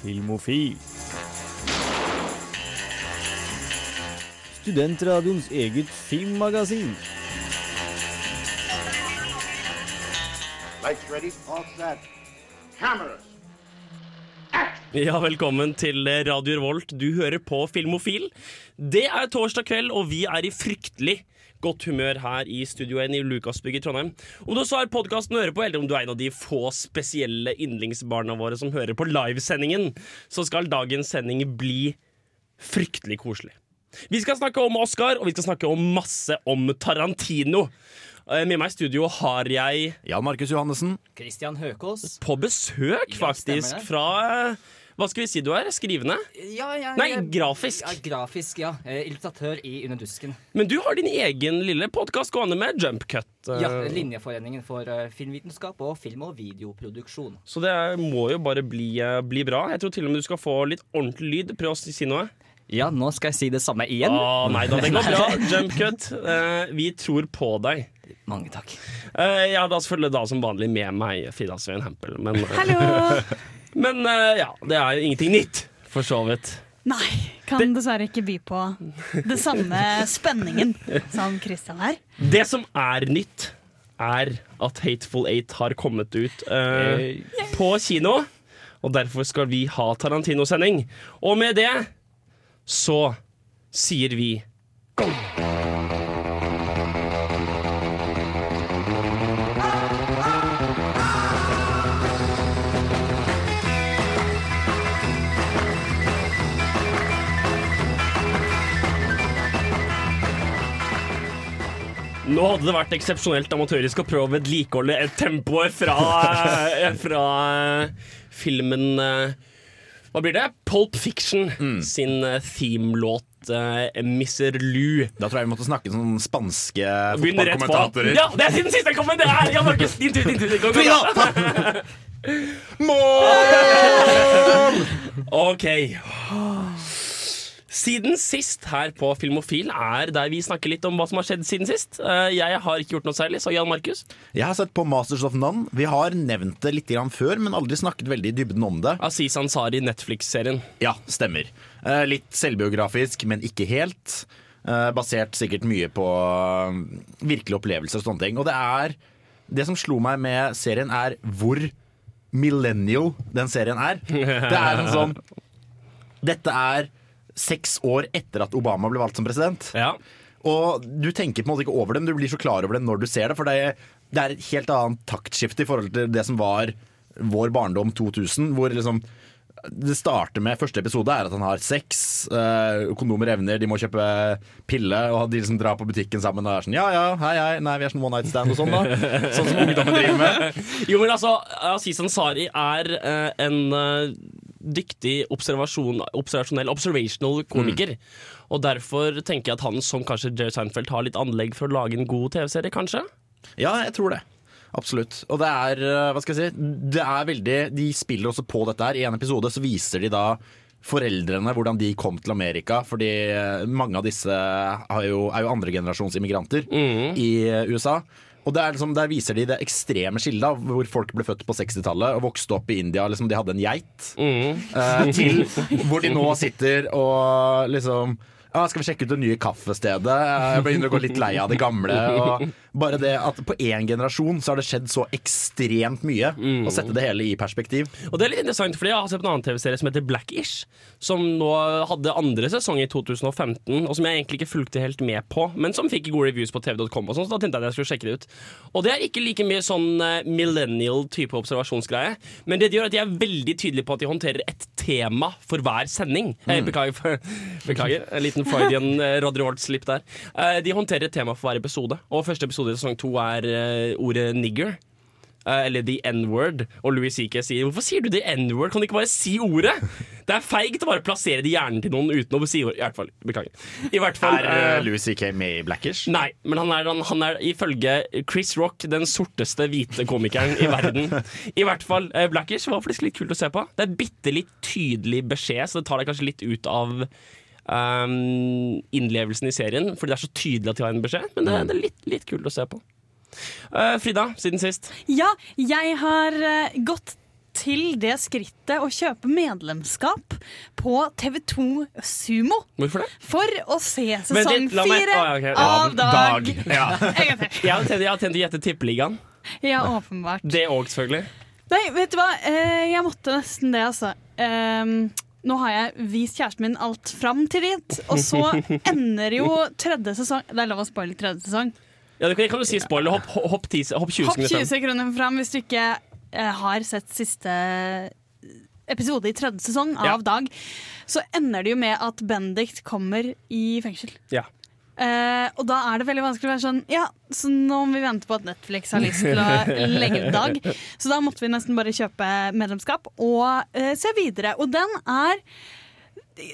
Filmofil. Studentradioens eget filmmagasin. Lights ready, all set. Cameras. Ja, velkommen til Radio Revolt. Du hører på Filmofil. Det er torsdag kveld, og vi er i fryktelig godt humør her i Studio 1 i Lukasbygget i Trondheim. Om du så har podkasten å høre på, eller om du er en av de få spesielle yndlingsbarna våre som hører på livesendingen, så skal dagens sending bli fryktelig koselig. Vi skal snakke om Oscar, og vi skal snakke om masse om Tarantino. Eh, Med meg i studio har jeg Jan Markus Johannessen. Christian Høkås. på besøk, faktisk, fra Hva skal vi si du er? Skrivende? Ja, ja, Nei, ja. grafisk. Ja, grafisk, ja. Eh, illustratør i Under dusken. Men du har din egen lille podkast gående med Jump Cut. eh, Ja, Linjeforeningen for eh, filmvitenskap og film- og videoproduksjon. Så det må jo bare bli, bli bra. Jeg tror til og med du skal få litt ordentlig lyd. Prøv å si noe. Ja, nå skal jeg si det samme igjen. Å nei da, det går bra. Jumpcut, Eh, vi tror på deg. Mange takk. Eh, jeg har da selvfølgelig da som vanlig med meg Frida Sveen Hempel. Men, eh, men eh, ja, det er jo ingenting nytt, for så vidt. Nei, kan dessverre ikke by på det samme spenningen som Christian er. Det som er nytt, er at Hateful Eight har kommet ut uh, på kino. Og derfor skal vi ha Tarantino-sending. Og med det så sier vi Nå hadde det vært eksepsjonelt amatørisk å prøve å vedlikeholde et tempoet fra, eh, fra eh, filmen eh, Hva blir det? Pulp Fiction sin eh, themelåt Mr. Lou. Da tror jeg vi måtte snakke sånn spanske fotballkommentatorer. Ja, det er siden siste jeg kom her! Jan Markus, din tur, din tur. Gå, gå, gå. Mål! OK. Siden sist her på Filmofil er der vi snakker litt om hva som har skjedd siden sist. Eh, Jeg har ikke gjort noe særlig, så Jan Markus. Jeg har sett på Masters of None. Vi har nevnt det litt før, men aldri snakket veldig i dybden om det. Aziz Ansari, Netflix-serien. Ja, stemmer. Eh, Litt selvbiografisk, men ikke helt. Eh, Basert sikkert mye på virkelige opplevelser og sånne ting. Og det er Det som slo meg med serien, er hvor millennial den serien er. Det er en sånn Dette er seks år etter at Obama ble valgt som president. Ja. Og du tenker på en måte ikke over det, men du blir så klar over det når du ser det. For det, det er et helt annet taktskifte i forhold til det som var vår barndom 2000. Hvor liksom det starter med Første episode er at han har sex, Øh, kondomer evner, de må kjøpe pille, og de liksom drar på butikken sammen og er sånn Ja ja, hei hei, nei vi er sånn one night stand og sånn, da. Sånn som ungdommen driver med. Jo, men altså, Aziz Ansari er øh, en eh, dyktig observasjon, observasjonell, observational komiker. Og derfor tenker jeg at han som kanskje Jerry Seinfeld har litt anlegg for å lage en god TV-serie, kanskje? Ja, jeg tror det. Absolutt. Og det er, eh, hva skal jeg si, det er veldig De spiller også på dette her. I en episode så viser de da foreldrene hvordan de kom til Amerika. Fordi eh, mange av disse har jo, er jo andregenerasjons immigranter i eh, USA. Og det liksom, Der viser de det ekstreme skillet, av hvor folk ble født på 60-tallet og vokste opp i India. liksom De hadde en geit. eh, til hvor de nå sitter og liksom ja, skal vi sjekke ut det nye kaffestedet? Jeg begynner å gå litt lei av det gamle. Og bare det at På én generasjon så har det skjedd så ekstremt mye. Å sette det hele i perspektiv. Og det er litt interessant, fordi jeg har sett en annen TV-serie som heter Blackish. Som nå hadde andre sesong i 2015, og som jeg egentlig ikke fulgte helt med på. Men som fikk gode reviews på tv.com, og sånn, så da tenkte jeg at jeg skulle sjekke det ut. Og det er ikke like mye sånn eh, millennial type observasjonsgreie, men det gjør at de er veldig tydelige på at de håndterer et tema for hver sending. Eh, beklager, for, beklager, en liten Freudian uh, Rodry Holt-slipp der. Eh, de håndterer et tema for hver episode, og første episode i sesong to er uh, ordet nigger. Uh, eller the n-word. Og Louis C.K. sier 'hvorfor sier du the n-word', kan du ikke bare si ordet? Det er feigt å bare plassere det i hjernen til noen uten å si ordet. I hvert fall, Beklager. I hvert fall, Er uh, Louis C.K. med i Blackish? Nei, men han er, han, han er ifølge Chris Rock den sorteste hvite komikeren i verden. I hvert fall uh, Blackish var faktisk litt kult å se på. Det er bitte litt tydelig beskjed, så det tar deg kanskje litt ut av um, innlevelsen i serien, fordi det er så tydelig at de har en beskjed. Men det, det er litt, litt kult å se på. Uh, Frida, siden sist. Ja, jeg har uh, gått til det skrittet å kjøpe medlemskap på TV2 Sumo Hvorfor det? for å se sesong fire oh, okay. av Dag. Ja. Gang til. Jeg har tenkt, jeg har tenkt å gjette Tippeligaen. Ja, åpenbart. Det òg, selvfølgelig. Nei, vet du hva? Eh, jeg måtte nesten det, altså. Ehm, nå har jeg vist kjæresten min alt fram til dit, og så ender jo tredje sesong Det er lov å spoile tredje sesong. Ja, det kan, kan du si spoiler. Hopp, hopp, 10 hopp 20 Hopp 20 sekunder fram hvis du ikke eh, har sett siste episode i tredje sesong av Ja. Dag. Så ender det jo med at Bendik kommer i fengsel. Ja. Eh, og da er det veldig vanskelig å være sånn Ja, så nå må vi vente på at Netflix har lyst til å legge ut Dag. Så da måtte vi nesten bare kjøpe medlemskap og uh, se videre. Og den er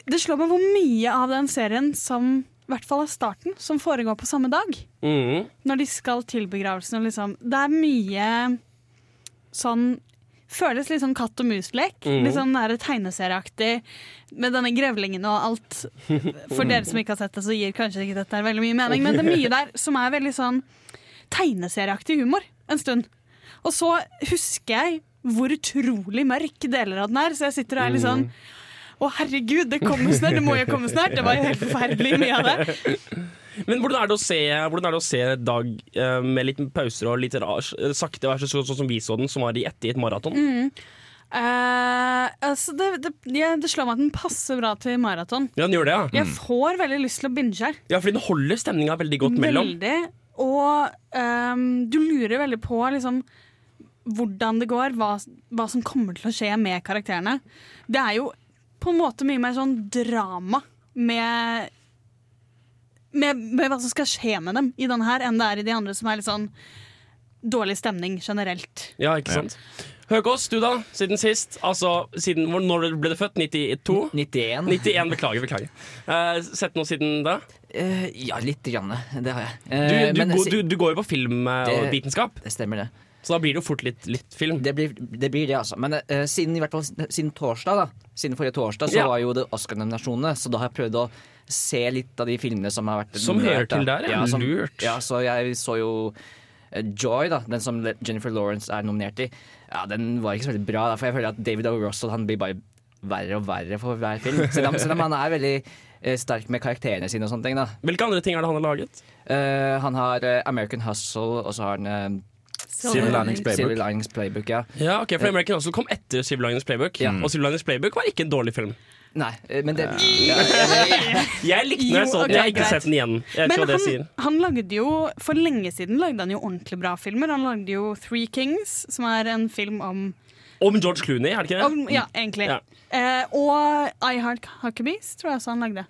Det slår meg hvor mye av den serien som i hvert fall er starten, som foregår på samme dag Mm. når de skal til begravelsen. og Liksom, det er mye sånn Føles litt sånn katt og mus-lek. Mm. Litt sånn tegneserieaktig med denne grevlingen og alt. For dere som ikke har sett det, så gir kanskje ikke dette veldig mye mening, men det er mye der som er veldig sånn tegneserieaktig humor en stund. Og så husker jeg hvor utrolig mørk deler av den er, så jeg sitter og er litt sånn å herregud, det kommer snart, det må jo komme snart. Det var jo helt forferdelig mye av det. Men hvordan er det å se, hvordan er det å se Dag eh, med litt pauser og litt rar, sakte versus sånn sånn som vi så den, som var i ett i et maraton? Eh, altså det, det, ja, det slår meg at den passer bra til maraton. Ja, den gjør det, ja. Jeg får veldig lyst til å binge her. Ja, fordi den holder stemninga veldig godt mellom. Veldig. Og um, du lurer veldig på liksom, hvordan det går, hva, hva som kommer til å skje med karakterene. Det er jo på en måte mye mer sånn drama med, med, med hva som skal skje med dem i denne her, enn det er i de andre som er litt sånn dårlig stemning generelt. Ja, ikke sant? Høgås, du da, siden sist? Altså, siden, Når ble du født? 92? 91. 91, beklager, beklager. uh, sett noe siden da? Uh, ja, lite grann. Det har jeg. Du, Eh, du, men går- du, du går jo på film og Det- Det stemmer, det. så da blir det jo fort litt, litt film. Det blir, det blir det, altså. Men uh, siden, i hvert fall, siden torsdag, da Siden forrige torsdag, så Ja. var jo det Oscar-nominasjonene. Så da har jeg prøvd å se litt av de filmene som har vært Som hører til der, ja. som, Lurt. Ja, så jeg så jo eh, Joy, da, den som Jennifer Lawrence er nominert i. Ja, Den var ikke så veldig bra, for jeg føler at David O. Russell han blir bare verre og verre for hver film. Selv om, selv om han er veldig eh, sterk med karakterene sine og sånne ting. da Hvilke andre ting er det han har laget? Uh, Han har uh, American Hustle, og så har han uh, Civil Linings Playbook. Civil Linings Playbook ja. Ja, ok, for American Hustle kom etter Civil Linings Playbook, Ja. og Civil Linings Playbook var ikke en dårlig film. Nei, eh, men det Jeg likte den når jeg så den, jeg har ikke sett den igjen. Jeg Men han, sier. han lagde jo For lenge siden lagde han jo ordentlig bra filmer. Han lagde jo Three Kings, som er en film om, Om George Clooney, er det ikke det? om Ja, egentlig. Ja. Eh, og I Heart Huckabees tror jeg også han lagde.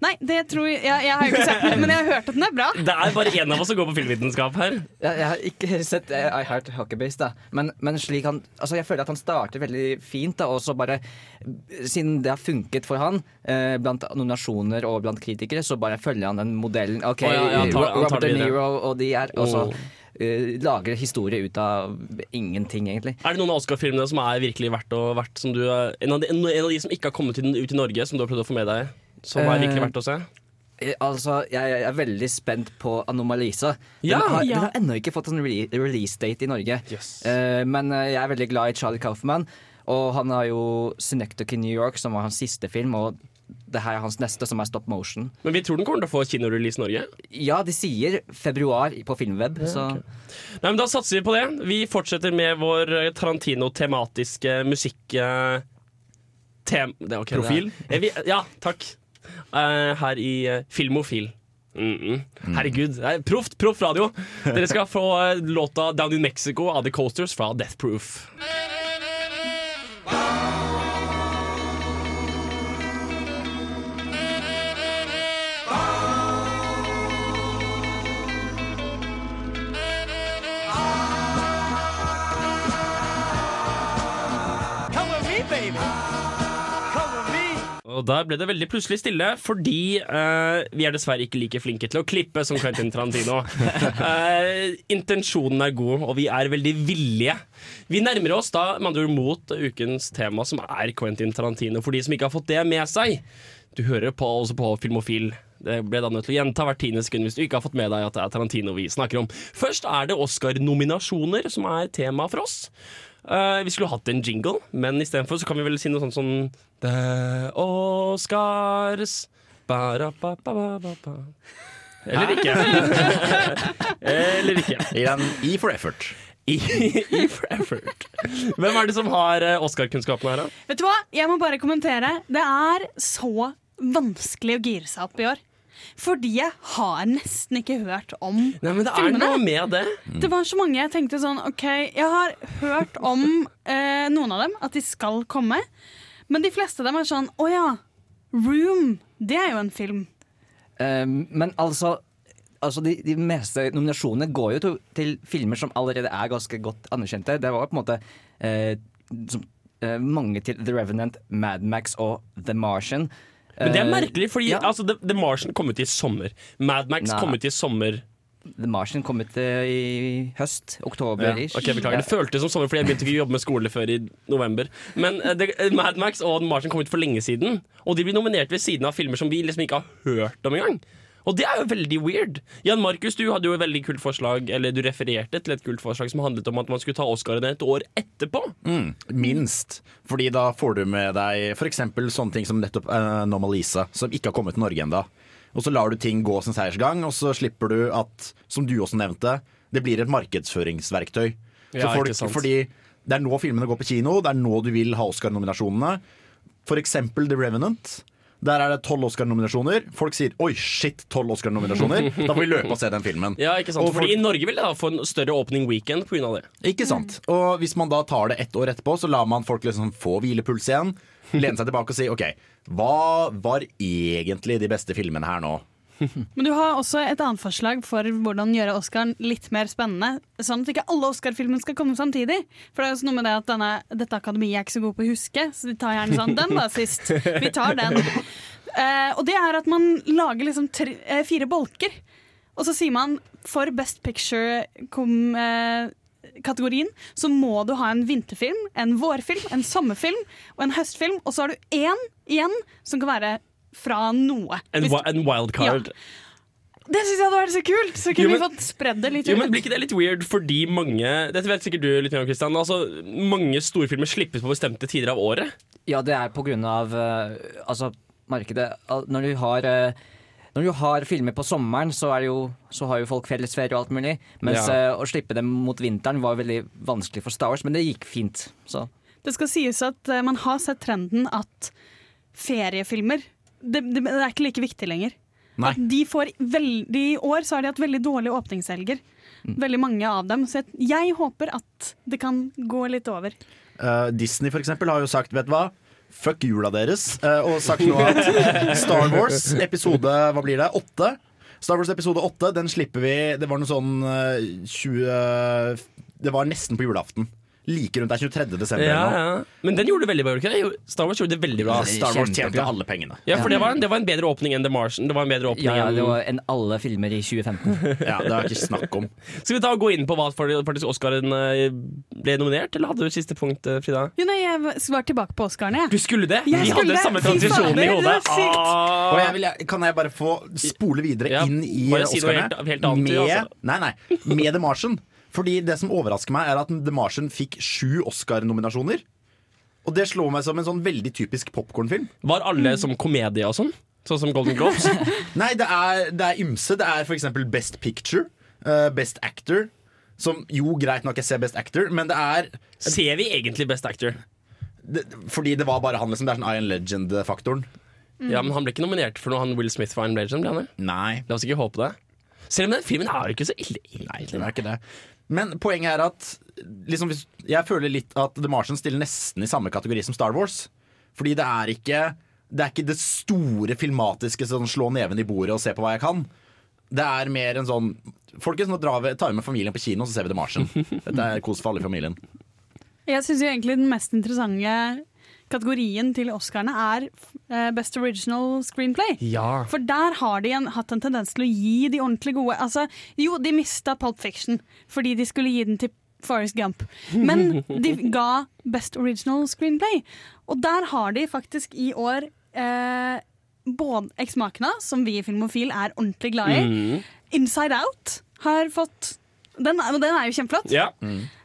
Nei, det tror jeg Jeg, jeg har jo ikke sett den, men jeg har hørt at den er bra. Det er bare én av oss som går på filmvitenskap her. jeg, jeg har ikke sett eh, I Heart Huckabees, da. Men, men slik han Altså, jeg føler at han starter veldig fint, da, og så bare Siden det har funket for han, eh, blant nominasjoner og blant kritikere, så bare følger han den modellen. OK, oh, ja, ja, tar- Robert De. Niro og de er også Oh. Eh, lager historie ut av ingenting, egentlig. Er det noen av Oscar-filmene som er virkelig verdt å verdt, som du, en, av de, en av de som ikke har kommet ut i Norge, som du har prøvd å få med deg? Som er virkelig Eh, verdt å se? Eh, Altså, jeg, er veldig spent på Anomalisa. Den, Ja, har, ja. den har ennå ikke fått en re release date i Norge. Yes. Uh, men jeg er veldig glad i Charlie Kaufman. Og han har jo Synecdoche in New York, som var hans siste film. Og det her er hans neste, som er stop motion. Men vi tror den kommer til å få kinorelease i Norge. Ja, de sier februar på Filmweb, så Nei, men Da satser vi på det. Vi fortsetter med vår eh, Tarantino-tematiske musikk... eh, Tem det er Profil? Det vi, ja, takk. Uh, her i Filmofil. Mm -mm. Herregud. er Proft, proff radio. Dere skal få låta 'Down in Mexico' av The Coasters fra Death Proof. Og der ble det veldig plutselig stille, fordi uh, vi er dessverre ikke like flinke til å klippe som Quentin Tarantino. Uh, intensjonen er god, og vi er veldig villige. Vi nærmer oss da med andre ord mot ukens tema, som er Quentin Tarantino. For de som ikke har fått det med seg. Du hører på, også på Filmofil. Det ble da nødt til å gjenta hvert tiende sekund hvis du ikke har fått med deg at det er Tarantino vi snakker om. Først er det Oscar-nominasjoner som er tema for oss. Eh, vi skulle hatt en jingle, men istedenfor så kan vi vel si noe sånt som The Oscars ba-ra-ba-ba-ba-ba. Eller ikke. Eller ikke. I en E for effort. I, I for effort. Hvem er det som har eh, Oscar-kunnskapen her, da? Vet du hva? Jeg må bare kommentere. Det er så vanskelig å gire seg opp i år. Fordi jeg har nesten ikke hørt om Nei, men Det er filmene. noe med det. Det var så mange jeg tenkte sånn OK, jeg har hørt om eh, noen av dem, at de skal komme. Men de fleste av dem er sånn Å ja, Room. Det er jo en film. Eh, men altså, altså de, de meste nominasjonene går jo til, til filmer som allerede er ganske godt anerkjente. Det var på en måte eh, som, eh, mange til The Revenant, Mad Max og The Martian. Men det er Eh, merkelig, fordi ja. altså, The, The Martian kom ut i sommer. Mad Max Nei. kom ut i sommer. The Martian kom ut eh, i høst. Oktober. Ja. Ok, beklager. Det føltes som sommer, fordi jeg begynte ikke å jobbe med skole før i november. Men det, eh, Mad Max og The Martian kom ut for lenge siden, og de blir nominert ved siden av filmer som vi liksom ikke har hørt om engang. Og det er jo veldig weird. Jan Markus, du hadde jo et veldig kult forslag Eller du refererte til et kult forslag som handlet om at man skulle ta Oscarene et år etterpå. Mm, minst. Fordi da får du med deg f.eks. sånne ting som nettopp uh, Anomalisa, som ikke har kommet til Norge ennå. Og så lar du ting gå sin seiersgang, og så slipper du at, som du også nevnte, det blir et markedsføringsverktøy. Så Ja, folk, ikke sant. fordi det er nå filmene går på kino, det er nå du vil ha Oscar-nominasjonene. For eksempel The Revenant. Der er det tolv Oscar-nominasjoner. Folk sier 'oi, shit, tolv Oscar-nominasjoner'. Da får vi løpe og se den filmen. Ja, ikke sant? Og folk- Fordi I Norge vil det da få en større opening weekend pga. det. Ikke sant? Og hvis man da tar det ett år etterpå, så lar man folk liksom få hvilepuls igjen. Lene seg tilbake og si OK, hva var egentlig de beste filmene her nå? Men du har også et annet forslag for hvordan gjøre Oscaren litt mer spennende. Sånn at ikke alle Oscar-filmene skal komme samtidig. For det er også noe med det at denne, dette akademiet er ikke så god på å huske, så de tar gjerne sånn Den var sist. Vi tar den. Uh, og det er at man lager liksom tre, uh, fire bolker. Og så sier man for Best Picture-kategorien så må du ha en vinterfilm, en vårfilm, en sommerfilm og en høstfilm. Og så har du én igjen som kan være fra noe. En, Hvis- en wildcard. det syns jeg hadde vært så kult! Så Jo, kunne men- vi fått spredd det litt Jo, men. Blir ikke det litt weird fordi mange Dette vet sikkert du litt mer om, Christian. Altså, mange storfilmer slippes på bestemte tider av året. Ja, det er på grunn av eh, altså, markedet. Når du har eh, når du har filmer på sommeren, så, er det jo, så har jo folk fellesferie og alt mulig. Mens Ja. eh, å slippe dem mot vinteren var veldig vanskelig for Star Wars, men det gikk fint. Så. Det skal sies at man har sett trenden at feriefilmer det, det, det er ikke like viktig lenger. Nei. De får veldig, I år så har de hatt veldig dårlige åpningshelger. Mm. Veldig mange av dem. Så jeg, jeg håper at det kan gå litt over. Uh, Disney for eksempel har jo sagt, vet du hva? Fuck jula deres. Uh, og sagt nå at Star Wars episode hva blir det, åtte Star Wars episode åtte, den slipper vi Det var noe sånn eh, 20 Det var nesten på julaften. Like rundt der 23. desember. Ja, ja. Men den gjorde det veldig bra. ikke det? Star Wars gjorde det veldig bra. Star Wars tjente alle pengene. Ja, for det var, en, det var en bedre åpning enn The Martian. Det var en bedre åpning Ja, ja, enn det var enn alle filmer i 2015. Ja, Det er ikke snakk om. Skal vi ta og gå inn på hva faktisk Oscaren eh, ble nominert, eller hadde du et siste punkt, eh, Frida? Jo, nei, jeg var tilbake på Oscarene. Du skulle det! Jeg Vi skulle hadde det. samme transisjon transisjonen i hodet. Ah. Og jeg vil, kan jeg bare få spole videre Ja, inn i Oscarene? si helt- helt annet, med, altså. nei, nei, med The Martian. Fordi det som overrasker meg, er at The Martian fikk sju Oscar-nominasjoner. Og det slår meg som en sånn veldig typisk popkornfilm. Var alle som komedie og sånn? Sånn som Golden Globes? Nei, det er, det er ymse. Det er f.eks. Best Picture, uh, Best Actor. Som jo, greit nok, jeg ser Best Actor, men det er Ser vi egentlig Best Actor? det, Fordi det var bare han, liksom. Det er sånn Iron Legend-faktoren. Ja, men Han ble ikke nominert for noe han Will Smith for Iron legend. ble han det? Nei. La oss ikke håpe det. Selv om den filmen er jo ikke så ille. Nei, det er ikke det. Men poenget er at liksom, jeg føler litt at The Martian stiller nesten i samme kategori som Star Wars. Fordi det er ikke det, er ikke det store filmatiske sånn slå neven i bordet og se på hva jeg kan. Det er mer en sånn Folkens, nå drar vi, tar vi med familien på kino, så ser vi The Martian. Dette er kos for alle i familien. Jeg syns egentlig den mest interessante kategorien til Oscarene er eh, Best Original Screenplay. Ja. For der har de en, hatt en tendens til å gi de ordentlig gode altså, Jo, de mista Pulp Fiction fordi de skulle gi den til Forrest Gump. Men de ga Best Original Screenplay. Og der har de faktisk i år eh, både Eksmakene, som vi i Filmofil er ordentlig glad i. Mm. Inside Out har fått Den, den er jo kjempeflott. ja.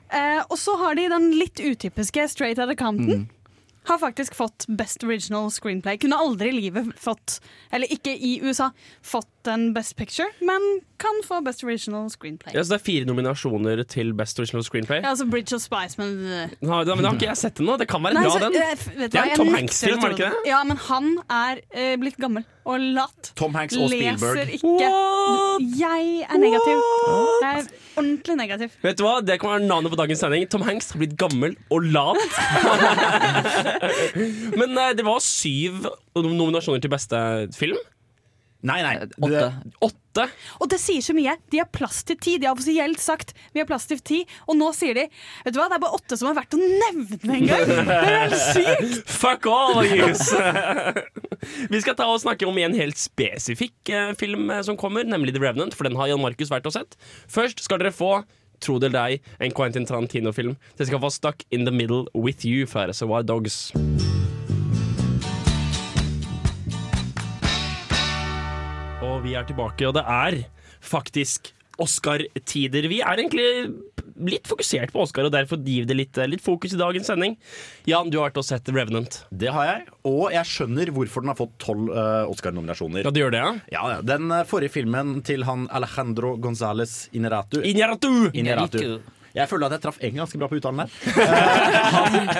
Eh, og så har de den litt utypiske Straight Outta Compton. Mm. Har faktisk fått Best Original Screenplay. Kunne aldri i livet fått, eller ikke i USA, fått en Best Picture, men kan få Best Original Screenplay. Ja, så det er fire nominasjoner til Best Original Screenplay. Ja, altså Bridge of Spice, men uh, Nå, da, men da har ikke jeg sett den nå. Det kan være Nei, bra, den. vet du Det er en Tom Hanks-film, er det ikke det? Ja, men han er uh, blitt gammel og lat. Tom Hanks og Leser Spielberg. ikke. What? Jeg er negativ. Jeg er ordentlig negativ. Vet du hva? Det kan være navnet på dagens sending. Tom Hanks har blitt gammel og lat. Men eh, det var syv nominasjoner til beste film. Nei, nei. Åtte. Åtte. Og det sier så mye. De har plass til ti. De har offisielt sagt vi har plass til ti, og nå sier de Vet du hva, det er bare åtte som er verdt å nevne engang! Det er helt sykt! Fuck all yous! Vi skal ta og snakke om en helt spesifikk eh, film eh, som kommer, nemlig The Revenant. For den har Jan Markus vært og sett. Først skal dere få Tro det eller ei, en Quentin Tarantino-film. Dere skal få Stuck in the Middle with You fra Reservoir Dogs. Og vi er tilbake, og det er faktisk Oscar-tider. Vi er egentlig litt fokusert på Oscar, og derfor gir det litt, litt fokus i dagens sending. Jan, du har vært og sett Revenant. det har jeg. Og jeg skjønner hvorfor den har fått tolv uh, Oscar-nominasjoner. Ja, du gjør det, ja? Ja, ja. Den eh, forrige filmen til han Alejandro Gonzales Ineratu. Ineratu! Ineratu. Inarritu. Jeg føler at jeg traff en ganske bra på uttalen der.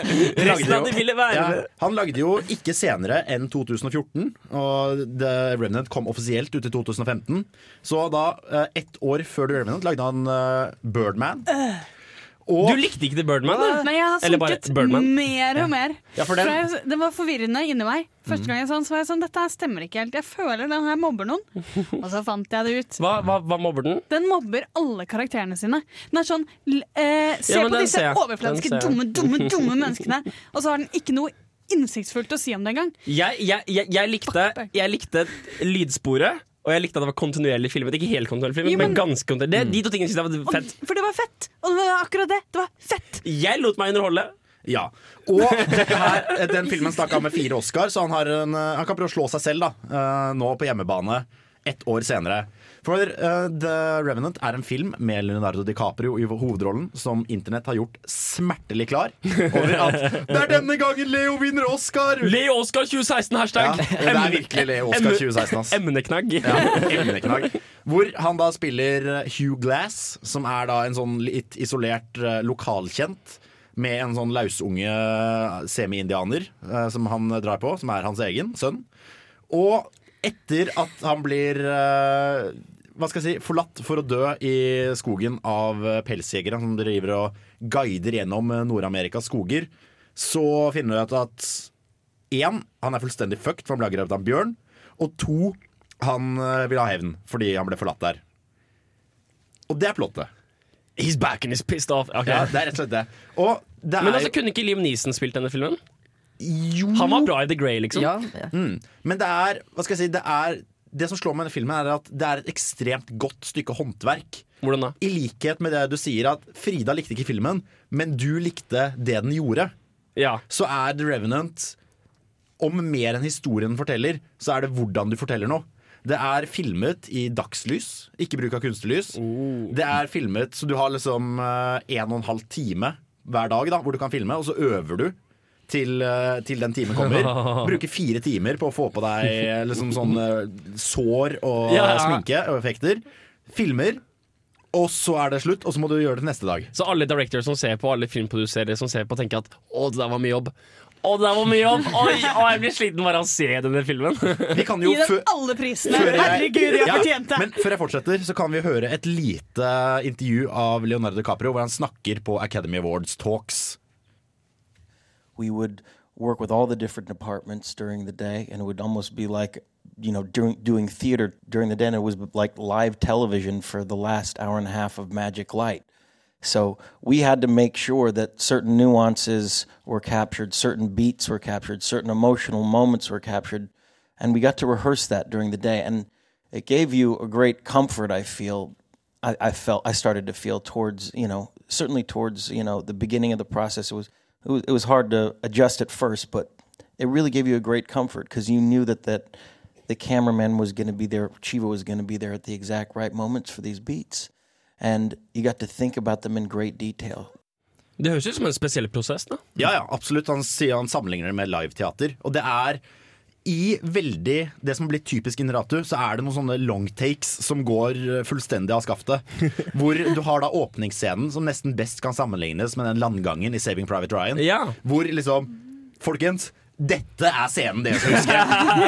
Eh, han, lagde jo- ja, han lagde jo ikke senere enn 2014, og The Remnant kom offisielt ut i 2015. Så da, eh, ett år før The Remnant, lagde han eh, Birdman. Og, Du likte ikke The Birdman, da? Men jeg har Eller bare sunket Birdman. mer og mer. Ja, for den- jeg, det var forvirrende inni meg. Første gang jeg så den, så var jeg sånn Dette her stemmer ikke helt. Jeg føler den her mobber noen. Og så fant jeg det ut. Hva, hva, hva mobber den? Den mobber alle karakterene sine. Den er sånn l- eh, Se Ja, men på den disse ser jeg. overfladiske, Den ser jeg. dumme, dumme, dumme menneskene. Og så har den ikke noe innsiktsfullt å si om det engang. Jeg, jeg, jeg, jeg, likte, jeg likte lydsporet. Og jeg likte at det var kontinuerlig filmet. Ikke helt kontinuerlig filmet, Jo, men, men- ganske kontinuerlig. Det, de to tingene synes jeg var Og, fett. for det var fett! Og det var akkurat det. Det var fett! Jeg lot meg underholde. Ja. Og her, den filmen stakk av med fire Oscar, så han, har en, eh, han kan prøve å slå seg selv da, eh, nå på hjemmebane ett år senere. For uh, The Revenant er en film med Leonardo DiCaprio i hovedrollen som internett har gjort smertelig klar over at det er denne gangen Leo vinner Oscar! Leo Oscar 2016, Ja, det er virkelig Leo Oscar 2016. ass. Emneknagg. Ja, emneknagg. Hvor han da spiller eh, Hugh Glass, som er da en sånn litt isolert eh, lokalkjent. Med en sånn lausunge semi-indianer som han drar på, som er hans egen sønn. Og etter at han blir uh, hva skal jeg si, forlatt for å dø i skogen av pelsjegere som driver og guider gjennom Nord-Amerikas skoger, så finner du ut at én, han er fullstendig fucked, for han ble angrepet av en bjørn. Og to, han eh, vil ha hevn fordi han ble forlatt der. Og det er plottet. He's back and he's pissed off. Okay. Ja, det er rett og slett det. Og det er Men altså, kunne ikke Liam Neeson spilt denne filmen? Jo Han var bra i The Grey, liksom. Ja, ja. Mm. Men det er Hva skal jeg si Det, er, det som slår meg i denne filmen, er at det er et ekstremt godt stykke håndverk. Hvordan da? I likhet med det du sier, at Frida likte ikke filmen, men du likte det den gjorde. Ja. Så er The Revenant om mer enn historien forteller, så er det hvordan du forteller noe. Det er filmet i dagslys, ikke bruk av kunstig lys. Det er filmet så du har liksom én en og en halv time hver dag da, hvor du kan filme, og så øver du til, eh, til den timen kommer. Bruke fire timer på å få på deg eh, liksom sånn eh, sår og Ja, ja. sminke og effekter. Filmer, og så er det slutt, og så må du gjøre det til neste dag. Så alle directors som ser på, alle filmproduserere som ser på, tenker at å, det der var mye jobb. Å, det der var mye jobb! Oi, å, jeg blir sliten bare av å se denne filmen. Vi kan jo Gi dem alle prisene! Jeg- Herregud, de har Ja, fortjent det! Men før jeg fortsetter, så kan vi høre et lite intervju av Leonardo DiCaprio hvor han snakker på Academy Awards Talks. We would work with all the different departments during the day and it would almost be like you know doing doing theater during the day and it was like live television for the last hour and a half of magic light. So we had to make sure that certain nuances were captured certain beats were captured certain emotional moments were captured and we got to rehearse that during the day and it gave you a great comfort i feel I, I felt I started to feel towards you know certainly towards you know the beginning of the process. It was it was, it was hard to adjust at first but it really gave you a great comfort because you knew that that the cameraman was going to be there Chiva was going to be there at the exact right moments for these beats and you got to think about them in great detail Det høres ut som en spesiell prosess, da. Ja, ja, absolutt. Han sier han sammenligner det med liveteater. Og det er i veldig Det som blitt typisk Inratu, så er det noen sånne longtakes som går fullstendig av skaftet. Hvor du har da åpningsscenen som nesten best kan sammenlignes med den landgangen i Saving Private Ryan. Ja. Hvor liksom Folkens, dette er scenen dere skal huske.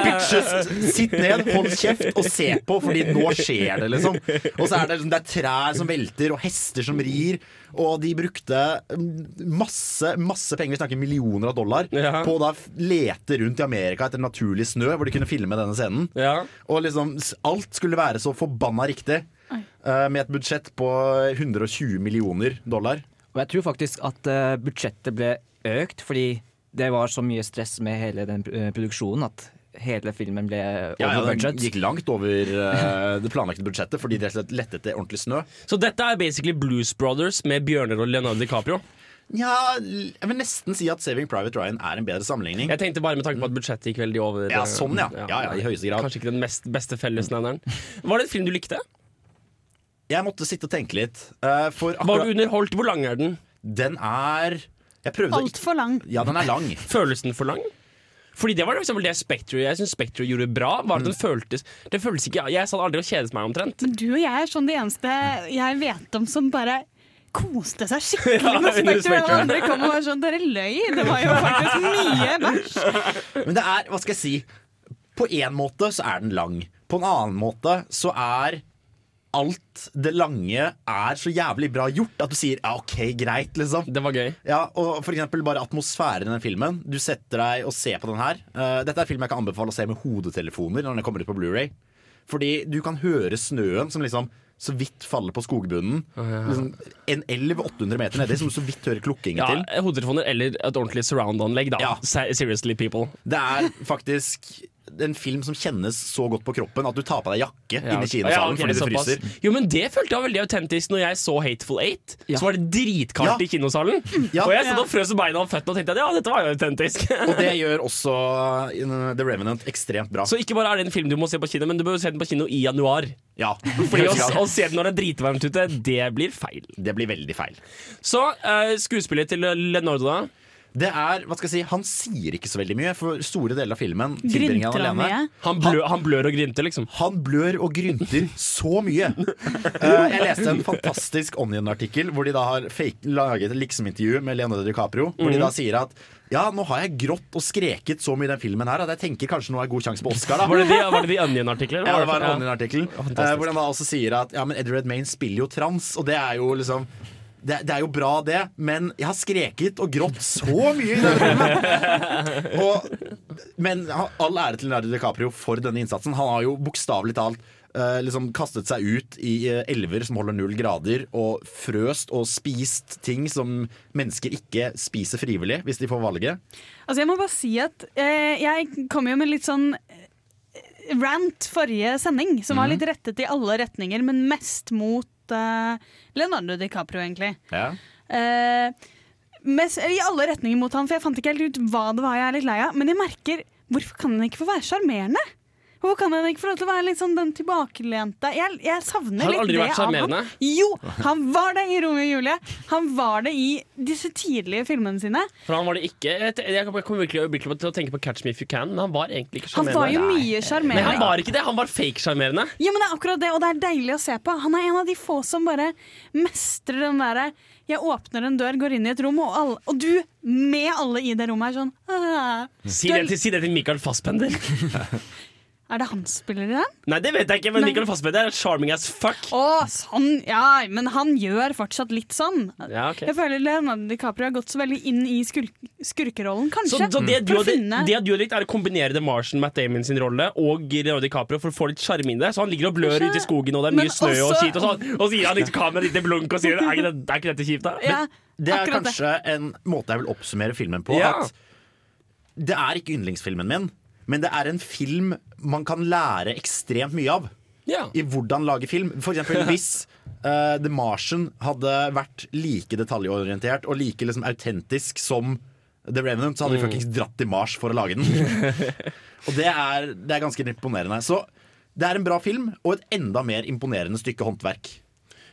Bitches, sitt ned, hold kjeft og se på, fordi nå skjer det, liksom. Og så er det, liksom, det er trær som velter, og hester som rir. Og de brukte mm, masse masse penger, vi snakker millioner av dollar, Ja. på å da lete rundt i Amerika etter naturlig snø, hvor de kunne filme denne scenen. Ja. Og liksom, alt skulle være så forbanna riktig. eh, med et budsjett på 120 millioner dollar. Og jeg tror faktisk at eh, budsjettet ble økt fordi det var så mye stress med hele den eh, produksjonen at hele filmen ble over Ja, ja, budget. den gikk langt over uh, det planlagte budsjettet fordi de rett og lette etter ordentlig snø. Så dette er basically Blues Brothers med Bjørner og Leonardo DiCaprio. Ja, jeg vil nesten si at Saving Private Ryan er en bedre sammenligning. Jeg tenkte bare med tanke på at budsjettet gikk veldig over. Ja, eh, sånn, ja. Ja, ja, i høyeste grad. Kanskje ikke den mest, beste fellesnevneren. Var det et film du likte? Jeg måtte sitte og tenke litt. Uh, for Var du underholdt? Hvor lang er den? Den er Altfor lang. Ja, den er lang. Føles den for lang? Fordi det var for eksempel det Spectre Jeg synes Spectre gjorde bra. Var at den føltes Det føltes ikke Jeg satt aldri og kjedet meg omtrent. Men du og jeg er sånn de eneste jeg vet om som bare koste seg skikkelig med Spectre. Og andre kom og var sånn Dere løy! Det var jo faktisk mye vers. Men det er, hva skal jeg si På en måte så er den lang. På en annen måte så er alt det lange er så jævlig bra gjort at du sier ja, OK, greit, liksom. Det var gøy. Ja, og for eksempel bare atmosfæren i den filmen. Du setter deg og ser på den her. Uh, dette er en film jeg kan anbefale å se med hodetelefoner når den kommer ut på Blu-ray Fordi du kan høre snøen som liksom så vidt faller på skogbunnen. liksom, en elv 800 meter nedi som du så vidt hører klukkingen Ja, til. Hodetelefoner eller et ordentlig surround-anlegg. da Ja. Seriously, people. Det er faktisk en film som kjennes så godt på kroppen at du tar på deg jakke inne i Ja, kinosalen fordi du såpass. fryser. Jo, men Det følte jeg var veldig autentisk når jeg så Hateful Eight. Så var det dritkaldt Ja. i kinosalen. Ja. Og jeg satt og frøs beina og føttene og tenkte at ja, dette var jo autentisk. Og det gjør også uh, The Revenant ekstremt bra. Så ikke bare er det en film du må se på kino, men du bør se den på kino i januar. ja, Fordi å, å se den når det er dritvarmt ute, det blir feil. Det blir veldig feil. Så uh, skuespillet til Leonardo, da. Det er, hva skal jeg si, Han sier ikke så veldig mye, for store deler av filmen tilbringer han han alene. mye? Han, blø, han blør og grynter, liksom. Han blør og grynter så mye. uh, jeg leste en fantastisk Onion-artikkel hvor de da har fake, laget et liksom-intervju med Leonardo DiCaprio. Hvor de da sier at ja, nå har jeg grått og skreket så mye i den filmen her at jeg tenker kanskje nå er god sjanse på Oscar. da Var det de, var det de Onion-artiklene? Ja, det var en Ja. Onion-artikkel uh, hvor de da også sier at ja, men Edward Maine spiller jo trans, og det er jo liksom det, det er jo bra, det, men jeg har skreket og grått så mye i denne filmen. Og, men all ære til Leonardo DiCaprio for denne innsatsen. Han har jo bokstavelig talt uh, liksom kastet seg ut i uh, elver som holder null grader, og frøst og spist ting som mennesker ikke spiser frivillig hvis de får valget. Altså, jeg må bare si at uh, jeg kom jo med litt sånn rant forrige sending, som var litt rettet i alle retninger, men mest mot Leonardo DiCaprio, egentlig. Ja. Eh, mest, I alle retninger mot han, for jeg fant ikke helt ut hva det var jeg er litt lei av. Men jeg merker Hvorfor kan han ikke få være sjarmerende? Hvorfor kan han ikke få lov til å være sånn den tilbakelente Jeg, jeg savner Har litt aldri det vært av ham. sjarmerende? Jo, han var det i Romeo og Julie. Han var det i disse tidlige filmene sine. For han var det ikke Jeg kommer virkelig øyeblikkelig til å tenke på Catch Me If You Can, men han var egentlig ikke Han var jo mye sjarmerende. han var ikke det. Han var fake-sjarmerende. Ja, men det er akkurat det, og det er deilig å se på. Han er en av de få som bare mestrer den derre Jeg åpner en dør, går inn i et rom, og, alle, og du med alle i det rommet er sånn. Si det til, si det til Michael Fassbender. Er det han spiller i den? Nei, det vet jeg ikke, men Nei. Michael Fassbender er charming as fuck. Å, sånn, ja, men han gjør fortsatt litt sånn. Ja, okay. Jeg føler Leonardo DiCaprio har gått så veldig inn i skurk skurkerollen, kanskje. så det, du hadde, finne- det du har likt, er å kombinere The Martian, Matt Damon sin rolle, og Leonardo DiCaprio for å få litt sjarm inn i det. Så han ligger og blør Kanskje- ute i skogen, og det er Men mye snø og også- skit, og sånn. Og så gir han litt kamera litt blunk og sier er ikke, det, er ikke dette kjipt, da? ja, Det er kanskje kanskje en måte jeg vil oppsummere filmen på. Ja. At det er ikke yndlingsfilmen min, men det er en film man kan lære ekstremt mye av. Ja. I hvordan lage film. For eksempel hvis uh, The Martian hadde vært like detaljorientert og like liksom, autentisk som The Revenant, så hadde de fuckings dratt til Mars for å lage den. og det er, det er ganske imponerende. Så det er en bra film, og et enda mer imponerende stykke håndverk.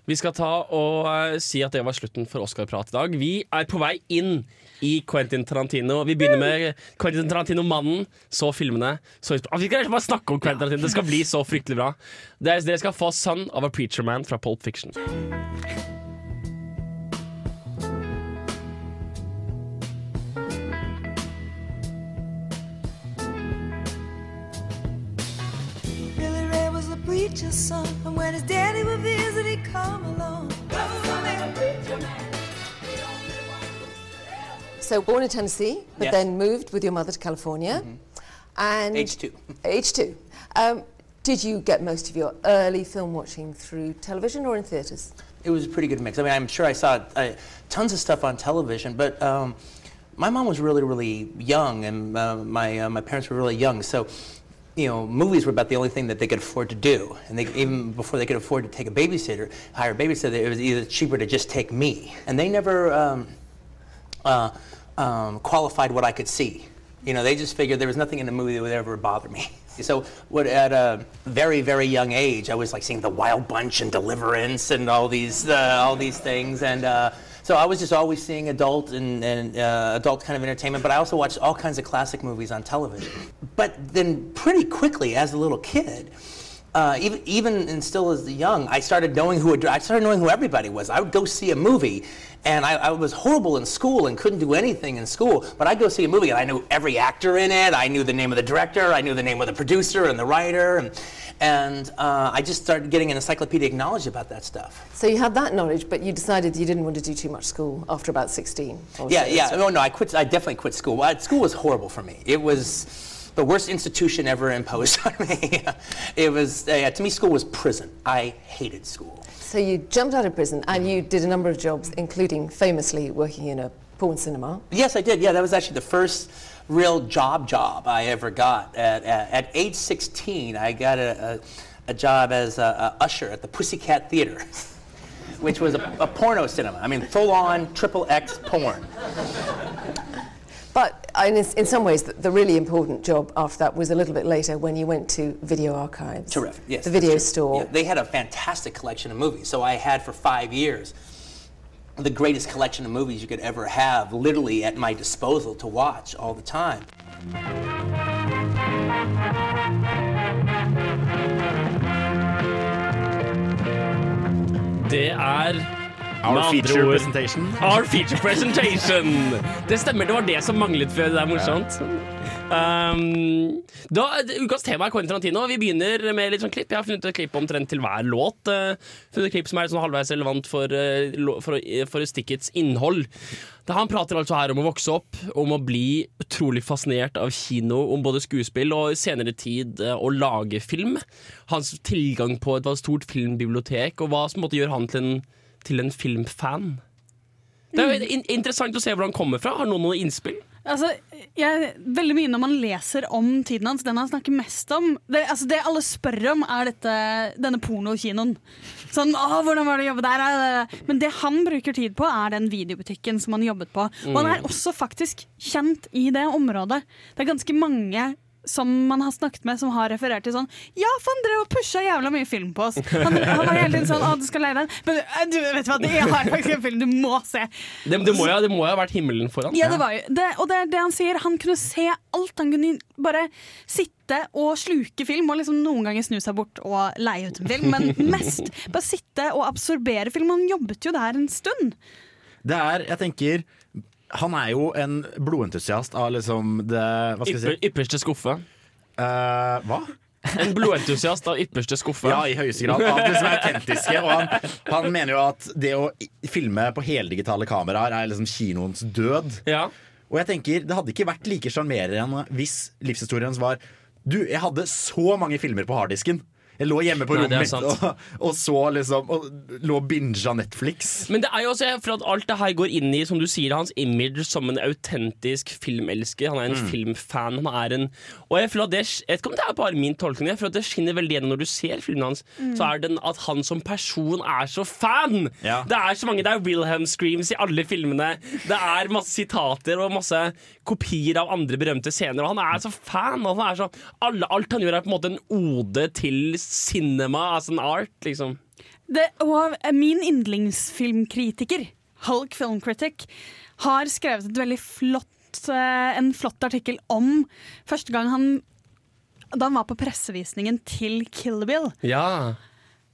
Vi skal ta og uh, si at det var slutten for Oscar-prat i dag. Vi er på vei inn i Quentin Tarantino. Vi begynner med Quentin Tarantino-mannen, så filmene. Så Ah, vi skal bare snakke om Quentin Tarantino, det skal bli så fryktelig bra. Dere skal få 'Son of a Preacher Man' fra Pulp Fiction. Was preacher's son, and when his daddy would visit, he'd come along. So born in Tennessee, but Yes. then moved with your mother to California. And Age two. Age two. Um, did you get most of your early film watching through television or in theatres? It was a pretty good mix. I mean, I'm sure I saw uh, tons of stuff on television, but um, my mom was really, really young, and uh, my uh, my parents were really young, so. You know, movies were about the only thing that they could afford to do, and they, even before they could afford to take a babysitter, hire a babysitter, it was either cheaper to just take me. And they never um, uh, um, qualified what I could see. You know, they just figured there was nothing in the movie that would ever bother me. So, what at a very, very young age, I was like seeing The Wild Bunch and Deliverance and all these, uh, all these things, and uh, so I was just always seeing adult and, and uh, adult kind of entertainment. But I also watched all kinds of classic movies on television. But then, pretty quickly, as a little kid, uh, even even and still as young, I started knowing who I started knowing who everybody was. I would go see a movie, and I, I was horrible in school and couldn't do anything in school. But I'd go see a movie, and I knew every actor in it. I knew the name of the director. I knew the name of the producer and the writer, and and uh, I just started getting an encyclopedic knowledge about that stuff. So you had that knowledge, but you decided you didn't want to do too much school after about 16. Yeah, yeah. Oh no, I quit. I definitely quit school. Well, school was horrible for me. It was the worst institution ever imposed on me. it was uh, to me, school was prison. I hated school. So you jumped out of prison and you did a number of jobs, including famously working in a porn cinema. Yes, I did. Yeah, that was actually the first real job job I ever got. At, at, at age 16, I got a, a, a job as a, a usher at the Pussycat Theater, which was a, a porno cinema. I mean, full-on triple X porn. But in, in some ways, the, the really important job after that was a little bit later when you went to Video Archives. Terrific. Yes. The video store. Yeah, they had a fantastic collection of movies. So I had for five years the greatest collection of movies you could ever have, literally at my disposal to watch all the time. Det er Our feature ord- presentation. Our feature presentation! Det stemmer, det var det som manglet før. Det er morsomt. Um, da, ukas tema er Quentin Tarantino. Vi begynner med litt sånn klipp. Jeg har funnet et klipp omtrent til hver låt. Uh, funnet et klipp som er sånn halvveis relevant for, uh, for, uh, for stikkets innhold. Da han prater altså her om å vokse opp, om å bli utrolig fascinert av kino, om både skuespill og i senere tid å lage film. Hans tilgang på et stort filmbibliotek, og hva som måtte gjøre han til en, til en filmfan. Det er jo in interessant å se hvor han kommer fra. Har noen noen innspill? Altså, jeg, veldig mye når man leser om tiden hans, den han snakker mest om Det, altså, det alle spør om, er dette, denne pornokinoen. Sånn, å, hvordan var det å jobbe der? Men det han bruker tid på, er den videobutikken som han jobbet på. Og han er også faktisk kjent i det området. Det er ganske mange som man har snakket med, som har referert til sånn Ja, han drev og pusha jævla mye film på oss. Han, han var hele tiden sånn Å, du skal leie den. Men eh, du, vet du hva, det- jeg har faktisk en film du må se. Det, det, må, jo, det må jo ha vært himmelen foran. Ja, det var jo det, Og det er det han sier. Han kunne se alt. Han kunne bare sitte og sluke film, og liksom noen ganger snu seg bort og leie ut en film. Men mest bare sitte og absorbere film. Han jobbet jo der en stund. Det er, jeg tenker Han er jo en blodentusiast av liksom det Hva skal jeg Ypper, si? ypperste skuffe. Eh, hva? En blodentusiast av ypperste skuffe. Ja, i høyeste grad. Av det som er autentiske. Og han, han mener jo at det å filme på heldigitale kameraer er liksom kinoens død. Ja. Og jeg tenker, det hadde ikke vært like sjarmerende hvis livshistorien hans var Du, jeg hadde så mange filmer på harddisken. Jeg lå hjemme på Nei, rommet mitt og, og så liksom Og lå og binga Netflix. Men det er jo også for at alt det her går inn i som du sier, hans image som en autentisk filmelsker. Han er en filmfan. Han er en Og jeg føler at det Jeg vet ikke om det er bare min tolkning, jeg føler at det skinner veldig gjennom når du ser filmene hans. Så er det at han som person er så fan! Ja. Det er så mange Det er Wilhelm Screams i alle filmene. Det er masse sitater og masse kopier av andre berømte scener. Og han er så fan! Og han er så, alle, alt han gjør, er på en måte en ode til cinema as an art, liksom. Det, og min yndlingsfilmkritiker, Hulk Film Critic, har skrevet et veldig flott, eh, en flott artikkel om første gang han da han var på pressevisningen til Kill Bill. Ja.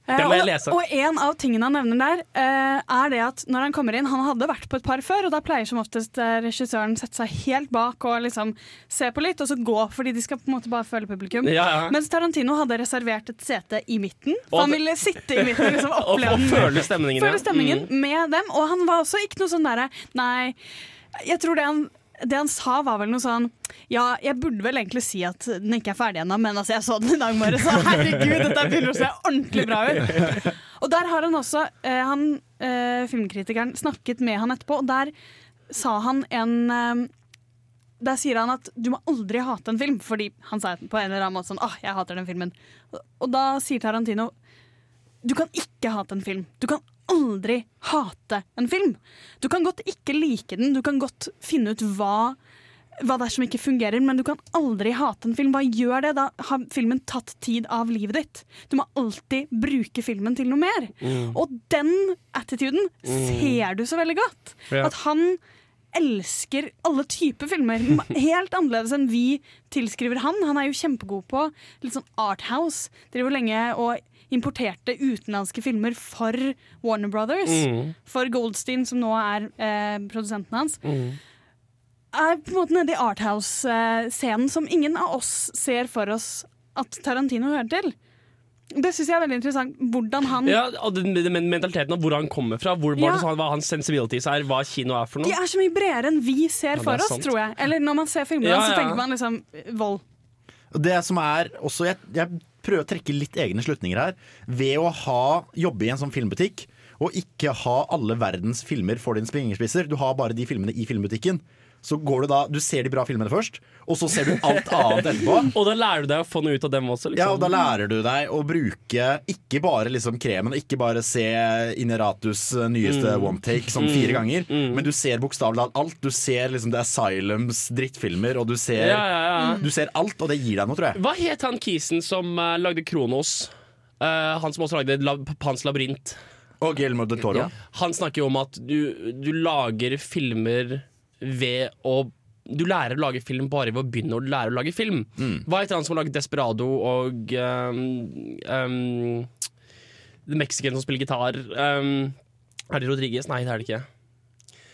Eh, Det må jeg lese. Og en av tingene han nevner der, eh, er det at når han kommer inn Han hadde vært på et par før, og da pleier som oftest eh, regissøren sette seg helt bak og liksom se på litt, og så gå, fordi de skal på en måte bare føle publikum. Ja, ja. Mens Tarantino hadde reservert et sete i midten. Og han ville sitte i midten liksom Og, og føle stemningen. Føle stemningen Mm. med dem. Og han var også ikke noe sånn derre Nei, jeg tror det han det han sa var vel noe sånn Ja, jeg burde vel egentlig si at den ikke er ferdig ennå, men altså, jeg så den i dag morges, så herregud, dette begynner å se ordentlig bra ut. Og der har han også, eh, han, eh, filmkritikeren, snakket med han etterpå, og der sa han en eh, der sier han at du må aldri hate en film, fordi han sa på en eller annen måte sånn ah, jeg hater den filmen. Og da sier Tarantino du kan ikke hate en film. Du kan aldri hate en film. Du kan godt ikke like den, du kan godt finne ut hva, hva det er som ikke fungerer, men du kan aldri hate en film. Hva gjør det? Da har filmen tatt tid av livet ditt. Du må alltid bruke filmen til noe mer. Mm. Og den attituden Mm. ser du så veldig godt. Ja. At han elsker alle typer filmer. Helt annerledes enn vi tilskriver han. Han er jo kjempegod på litt sånn arthouse. Driver lenge og importerte utenlandske filmer for Warner Brothers. Mm. For Goldstein, som nå er eh, produsenten hans. Mm. Er på en måte nede i arthouse-scenen som ingen av oss ser for oss at Tarantino hører til. Det syns jeg er veldig interessant. Hvordan han Ja, og den, den mentaliteten av hvor han kommer fra, hvor, Ja. hva hans sensibilities er, hva kino er for noe. De er så mye bredere enn vi ser Ja, for oss, sant. tror jeg. Eller når man ser filmene, Ja, så tenker man liksom vold. Det som er også jeg, jeg prøver å trekke litt egne slutninger her. Ved å ha, jobbe i en sånn filmbutikk og ikke ha alle verdens filmer for dine springerspisser. du har bare de filmene i filmbutikken. Så går du da, du ser de bra filmene først, og så ser du alt annet etterpå. Og da lærer du deg å få noe ut av dem også. Liksom. Ja, og Da lærer du deg å bruke ikke bare liksom kremen, ikke bare se Ineratus nyeste Mm. one take sånn Mm. fire ganger, Mm. men du ser bokstavelig talt alt. Du ser liksom The Asylums drittfilmer, og du ser, Ja, ja, ja. du ser alt, og det gir deg noe, tror jeg. Hva het han kisen som uh, lagde Kronos? Uh, han som også lagde La Pans labyrint. Og Guillermo del Toro. Ja. Han snakker jo om at du, du lager filmer ved å du lærer å lage film bare ved å begynne å lære å lage film. Hva heter han som har laget Desperado og um, um, The Mexican som spiller gitar? Um, er det Rodriguez? Nei, det er det ikke.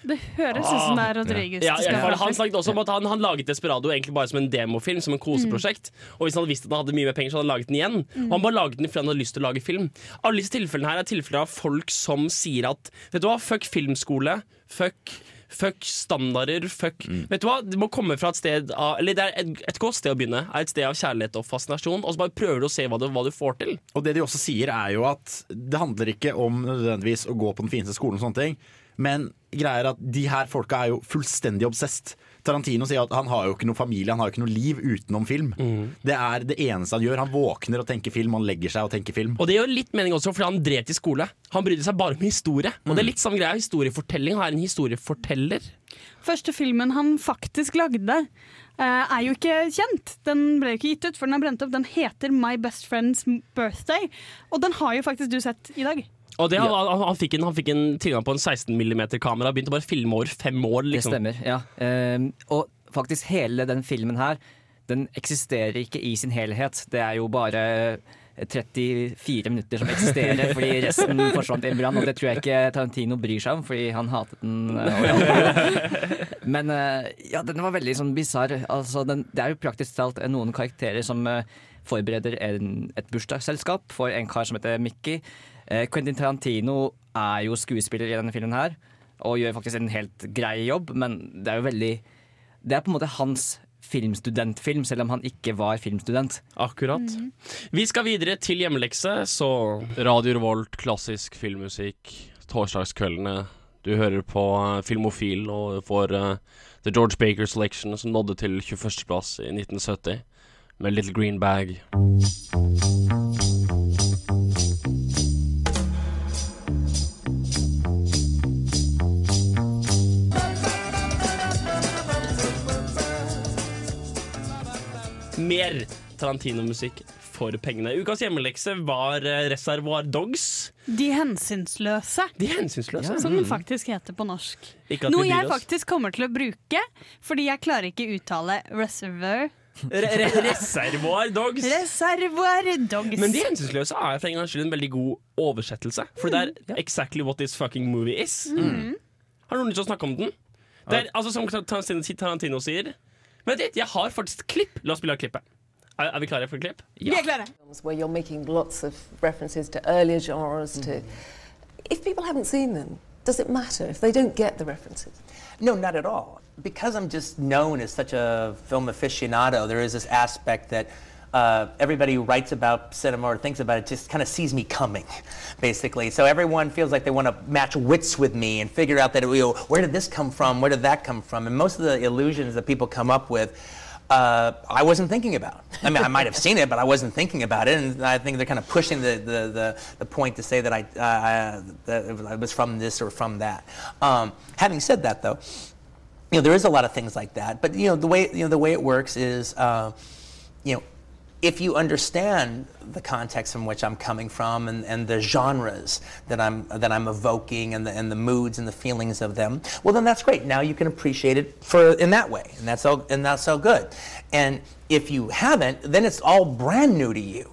Det høres ut som det er Rodriguez. Ja, ja, være. han snakket også om at han, han laget Desperado egentlig bare som en demofilm, som en koseprosjekt. Og hvis han hadde visst at han hadde mye mer penger, så hadde han laget den igjen. Mm. Og han bare laget den fordi han hadde lyst til å lage film. Alle disse tilfellene her er tilfeller av folk som sier at Vet du hva, fuck filmskole. Fuck Fuck standarder, fuck Vet du hva, Det må komme fra et sted av Eller det er et, et godt sted å begynne. Er et sted av kjærlighet og fascinasjon. Og så bare prøver du å se hva du, hva du får til. Og det de også sier er jo at det handler ikke om nødvendigvis å gå på den fineste skolen og sånne ting, men greia er at de her folka er jo fullstendig obsessed. Tarantino sier at han har jo ikke noe familie, han har jo ikke noe liv utenom film. Det er det eneste han gjør. Han våkner og tenker film, han legger seg og tenker film. Og det gjør litt mening også, fordi han drev til skole. Han brydde seg bare om historie. Og det er litt samme greia. Historiefortelling. Han er en historieforteller. Første filmen han faktisk lagde, eh, er jo ikke kjent. Den ble jo ikke gitt ut, for den er brent opp. Den heter My Best Friend's Birthday, og den har jo faktisk du sett i dag. Og det, han, han, han fikk en, han fikk en tilgang på en 16 mm-kamera. Begynte bare å filme over fem år. Det Liksom. stemmer, ja. Ehm, og faktisk hele den filmen her, den eksisterer ikke i sin helhet. Det er jo bare 34 minutter som eksisterer, fordi resten forsvant i en brann. Og det tror jeg ikke Tarantino bryr seg om, fordi han hatet den. eh. Men eh, ja, den var veldig sånn bisarr. Altså, den- det er jo praktisk talt noen karakterer som eh, forbereder en, et bursdagsselskap for en kar som heter Mickey. Eh, Quentin Tarantino er jo skuespiller i denne filmen her, og gjør faktisk en helt grei jobb, men det er jo veldig Det er på en måte hans filmstudentfilm, selv om han ikke var filmstudent. Akkurat. Vi skal videre til hjemmelekse, så Radio Revolt, klassisk filmmusikk, torsdagskveldene. Du hører på eh, Filmofil og får uh, The George Baker Selection, som nådde til 21.-plass i 1970, med Little Green Bag. Mer Tarantino-musikk for pengene. Ukas hjemmelekse var eh, Reservoir Dogs. De hensynsløse. De hensynsløse. Som den faktisk heter på norsk. Ikke at Noe jeg faktisk kommer til å bruke, fordi jeg klarer ikke uttale reservoir. Re re reservoir dogs. Reservoir dogs. Men De hensynsløse er for en gangs skyld en veldig god oversettelse. For det er exactly what this fucking movie is. Mm. Har noen lyst til å snakke om den? Det er, altså, som Tarantino, Tarantino sier Men vet du, jeg har faktisk klipp. La oss spille av klippet. Er, er vi klare for klipp? Vi er klare. Where you're making lots of references to earlier genres. To if people haven't seen them, does it matter if they don't get the references? No, not at all. Because I'm just known as such a film aficionado, there is this aspect that uh, everybody who writes about cinema or thinks about it just kind of sees me coming, basically. So everyone feels like they want to match wits with me and figure out that, you know, where did this come from? Where did that come from? And most of the illusions that people come up with, uh, I wasn't thinking about. I mean, I might have seen it, but I wasn't thinking about it. And I think they're kind of pushing the, the, the, the point to say that I, uh, I, that it was from this or from that. Um, having said that, though, you know, there is a lot of things like that. But you know, the way you know the way it works is, uh, you know, if you understand the context from which I'm coming from and, and the genres that I'm that I'm evoking and the and the moods and the feelings of them, well then that's great. Now you can appreciate it for in that way, and that's all and that's all good. And if you haven't, then it's all brand new to you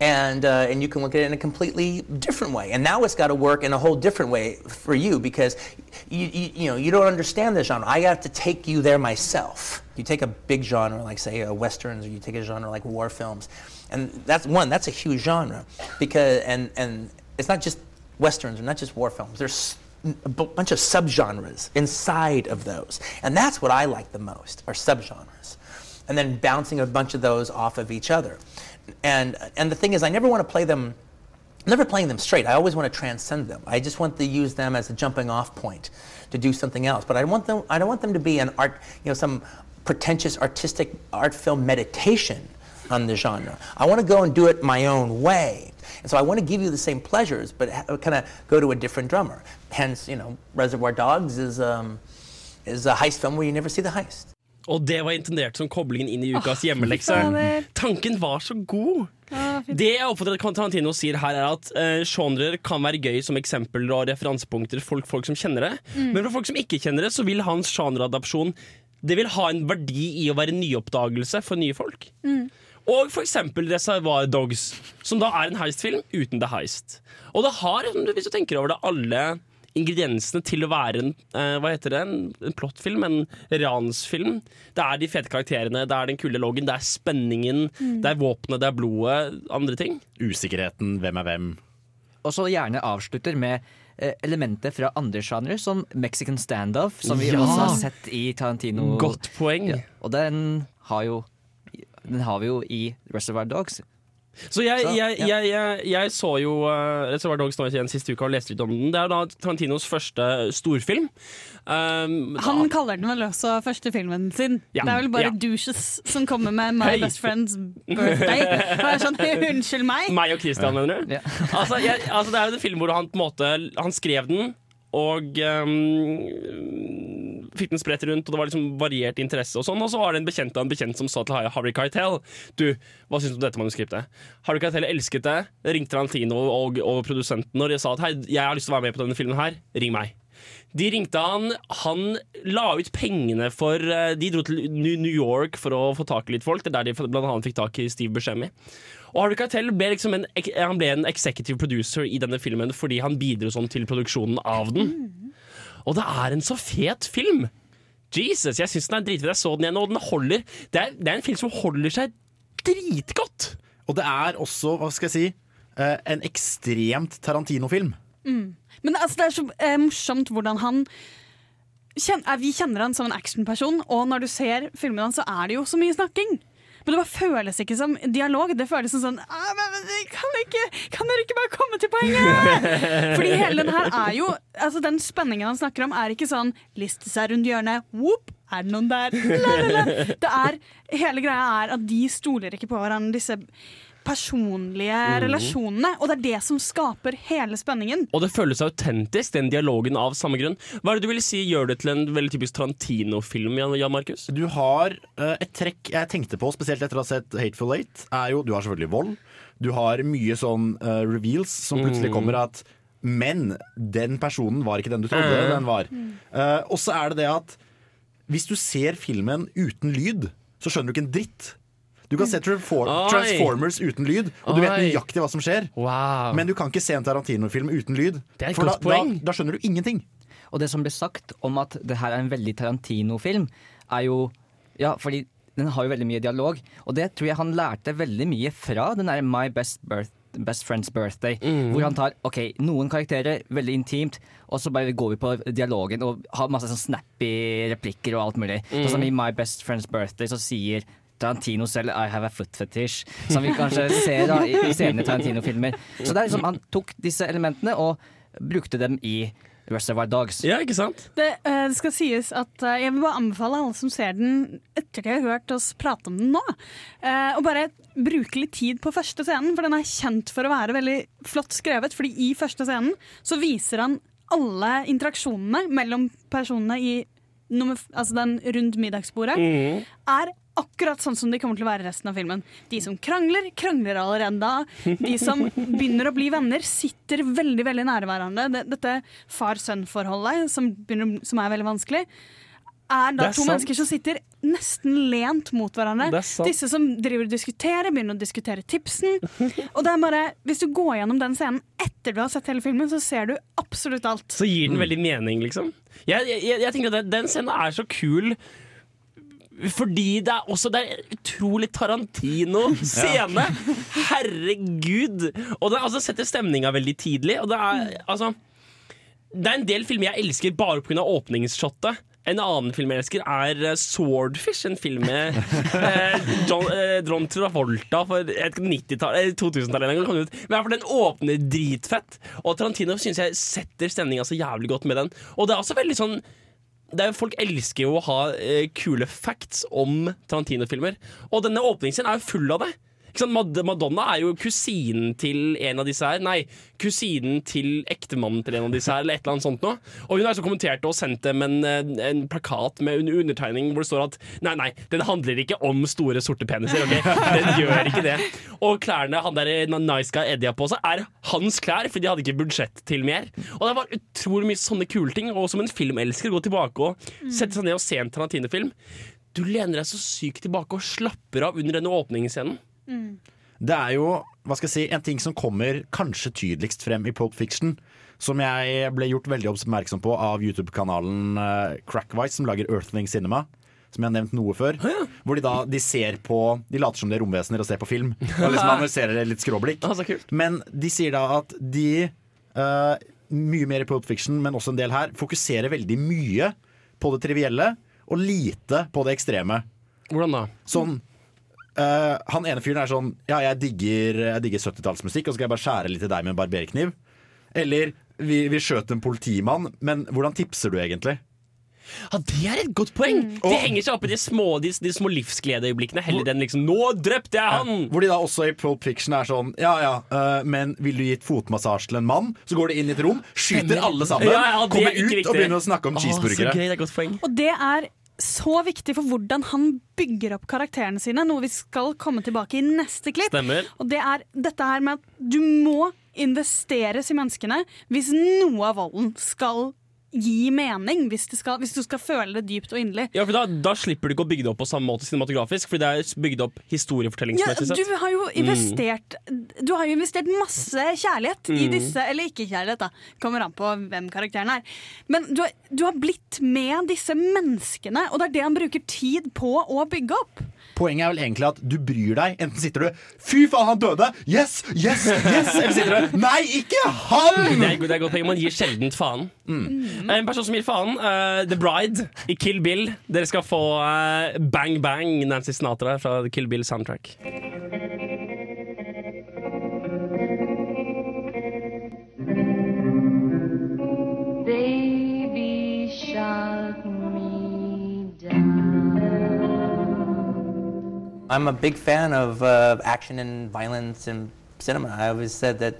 and uh, and you can look at it in a completely different way. And now it's got to work in a whole different way for you because you, you you know you don't understand the genre. I have to take you there myself. You take a big genre like say uh, westerns, or you take a genre like war films, and that's one that's a huge genre because and and it's not just westerns or not just war films. There's a bunch of subgenres inside of those, and that's what I like the most are subgenres and then bouncing a bunch of those off of each other. And and the thing is, I never want to play them, never playing them straight. I always want to transcend them. I just want to use them as a jumping off point to do something else. But I want them, I don't want them to be an art, you know, some pretentious artistic art film meditation on the genre. I want to go and do it my own way. And so I want to give you the same pleasures, but kind of go to a different drummer. Hence, you know, Reservoir Dogs is um, is a heist film where you never see the heist. Og det var intendert som koblingen inn i ukas hjemmelekse. Tanken var så god! Fy- Det jeg oppfatter at Tarantino sier her, er at uh, genrer kan være gøy som eksempler og referansepunkter for folk, folk som kjenner det. Men for folk som ikke kjenner det, så vil hans genreadapsjon Det vil ha en verdi i å være nyoppdagelse for nye folk. Og for eksempel Reservoir Dogs, som da er en heistfilm uten the heist. Og det har, hvis du tenker over det, alle ingrediensene til å være en uh, hva heter det, en, en plottfilm, en ransfilm. Det er de fete karakterene, det er den kule loggen, det er spenningen, det er våpenet, det er blodet, andre ting. Usikkerheten, hvem er hvem. Og så gjerne avslutter med eh, elementer fra andre sjangere, som Mexican standoff, som vi Ja! også har sett i Tarantino. Godt poeng. Ja, og den har jo Den har vi jo i Reservoir Dogs. Så jeg, jeg, jeg, jeg, jeg så jo uh, Reservoir Dogs nå igjen siste uka og leste litt om den. Det er da Tarantinos første storfilm. Um, Han da- kaller den vel også første filmen sin. Ja. Det er vel bare Ja. douches som kommer med My hey. Best Friend's Birthday. Er sånn, Unnskyld meg! meg og Christian, mener du? Ja. altså, jeg, altså, det er en film hvor han på en måte Han skrev den og um, fikk den spredt rundt, og det var liksom variert interesse. Og sånn Og så var det en bekjent av en bekjent som sa til Harry Keitel Du, hva syns du om dette manuskriptet? Harry Keitel elsket det. Ringte Tarantino og, og produsenten og de sa at hei, jeg har lyst til å være med på denne filmen her. Ring meg. De ringte han, han la ut pengene for eh, De dro til New York for å få tak i litt folk. Det er der de annet fikk tak i Steve Buscemi. Og Harvey Keitel ble, liksom en, han ble en executive producer i denne filmen fordi han bidro sånn til produksjonen av den. Og det er en så fet film! Jesus, jeg syns den er dritfet. Jeg så den igjen, og den holder Det er, det er en film som holder seg dritgodt! Og det er også, hva skal jeg si, eh, en ekstremt Tarantino-film. Men altså, det er så eh, morsomt hvordan han kjen- eh, Vi kjenner han som en actionperson, og når du ser filmene hans, så er det jo så mye snakking. Men det bare føles ikke som dialog. Det føles som sånn «Ah, kan, ikke, kan dere ikke bare komme til poenget?! Fordi hele den her er jo Altså Den spenningen han snakker om, er ikke sånn liste seg rundt hjørnet. Whoop, er det noen der? La, la, la. Det er, hele greia er at de stoler ikke på hverandre, disse personlige mm. relasjonene. Og det er det som skaper hele spenningen. Og det føles autentisk, den dialogen av samme grunn. Hva er det du vil si gjør det til en veldig typisk Tarantino-film, Jan, Jan Markus? Du har uh, et trekk jeg tenkte på, spesielt etter å ha sett Hateful Eight, er jo Du har selvfølgelig vold. Du har mye sånn uh, reveals som plutselig Mm. kommer at Men den personen var ikke den du trodde Mm. den var. Uh, og så er det det at hvis du ser filmen uten lyd, så skjønner du ikke en dritt. Du kan se Transformers Oi. Uten lyd, og du vet nøyaktig hva som skjer. Wow. Men du kan ikke se en Tarantino-film uten lyd. Det er et For da, poeng. Da, da skjønner du ingenting. Og det som ble sagt om at det her er en veldig Tarantino-film, er jo Ja, fordi den har jo veldig mye dialog, og det tror jeg han lærte veldig mye fra den der My Best, birth, Best Friend's Birthday. Hvor han tar ok, noen karakterer, veldig intimt, og så bare går vi på dialogen og har masse sånn snappy replikker og alt mulig. Sånn som i My Best Friend's Birthday så sier Tarantino selv 'I have a foot fetish', som vi kanskje ser da, i, i senere Tarantino-filmer. Så det er liksom, han tok disse elementene og brukte dem i Reservoir Dogs. Ja, ikke sant? Det, uh, det skal sies at uh, jeg vil bare anbefale alle som ser den etter de har hørt oss prate om den nå, eh, å bare bruke litt tid på første scenen, for den er kjent for å være veldig flott skrevet. fordi i første scenen så viser han alle interaksjonene mellom personene i nummer, altså den rundt middagsbordet, er akkurat sånn som de kommer til å være resten av filmen. De som krangler, krangler allerede da. De som begynner å bli venner, sitter veldig veldig nære hverandre. Dette far-sønn-forholdet, som, som er veldig vanskelig, er da er to sant. mennesker som sitter nesten lent mot hverandre. Er. Disse som driver og diskuterer, begynner å diskutere tipsen. Og det er bare, Hvis du går gjennom den scenen etter du har sett hele filmen, så ser du absolutt alt. Så gir den veldig mening, liksom. Jeg, jeg, jeg tenker at den- Den scenen er så kul fordi det er også Det er utrolig Tarantino-scene! Herregud! Og det altså, setter stemninga veldig tidlig. Og det er altså Det er en del filmer jeg elsker bare pga. åpningsshotet. En annen film jeg elsker, er eh, Swordfish, en film med eh, John, eh, John Travolta for jeg vet ikke, 90-tallet, eh, 2000-tallet. en gang ut. Men den åpner dritfett. Og Tarantino syns jeg setter stemninga så jævlig godt med den. Og det er også veldig sånn er, Folk elsker jo å ha eh, kule facts om Tarantino-filmer. Og denne åpningsscenen er jo full av det. Madonna er jo kusinen til en av disse her. Nei, kusinen til ektemannen til en av disse her, eller et eller annet sånt noe. Og hun har altså kommentert og sendt dem en, en plakat med en undertegning hvor det står at nei, nei, den handler ikke om store, sorte peniser. Okay? Den gjør ikke det. Og klærne han der nice guy Eddie har på seg, er hans klær, for de hadde ikke budsjett til mer. Og det var utrolig mye sånne kule ting. Og som en filmelsker, gå tilbake og sette seg ned og se en Tarantino-film. Du lener deg så sykt tilbake og slapper av under denne åpningsscenen. Det er jo hva skal jeg si, en ting som kommer kanskje tydeligst frem i Pulp Fiction. Som jeg ble gjort veldig oppmerksom på av YouTube-kanalen Crackwise, som lager Earthling Cinema. Som jeg har nevnt noe før. Hvor de da de ser på De later som de er romvesener og ser på film. Og liksom analyserer det litt skråblikk. Men de sier da at de uh, Mye mer i Pulp Fiction, men også en del her, fokuserer veldig mye på det trivielle og lite på det ekstreme. Hvordan da? Sånn eh, Han ene fyren er sånn Ja, jeg digger, jeg digger 70-tallsmusikk, og så skal jeg bare skjære litt i deg med en barberkniv. Eller vi, vi skjøt en politimann, men hvordan tipser du egentlig? Ja, Det er et godt poeng! De henger seg opp i de små, de, de små livsgledeøyeblikkene heller den liksom 'Nå drepte jeg han!' Hvor de da også i Pulp Fiction er sånn Ja ja, uh, men vil du gi et fotmassasje til en mann? Så går de inn i et rom, skyter alle sammen, Ja, ja, er kommer ut viktig. og begynner å snakke om cheeseburgere. Så gøy, det er et godt poeng. Og det er så viktig for hvordan han bygger opp karakterene sine, noe vi skal komme tilbake i neste klipp. Stemmer. Og det er dette her med at du må investeres i menneskene hvis noe av volden skal gi mening, hvis, det skal, hvis du skal føle det dypt og inderlig. Ja, for da, da slipper du ikke å bygge det opp på samme måte cinematografisk, fordi det er bygd opp Ja, historiefortellingsmessig du har jo investert Du har jo investert masse kjærlighet i disse Eller ikke kjærlighet, da. Kommer an på hvem karakteren er. Men du, du har blitt med disse menneskene, og det er det han bruker tid på å bygge opp. Poenget er vel egentlig at du bryr deg. Enten sitter du 'fy faen, han døde', yes, yes, yes! Eller sitter du 'nei, ikke han'! Det er, det er godt poeng. Man gir sjeldent faen. En person som gir faen, uh, The Bride i Kill Bill. Dere skal få uh, Bang Bang, Nancy Sinatra fra Kill Bill soundtrack. I'm a big fan of uh, action and violence in cinema. I always said that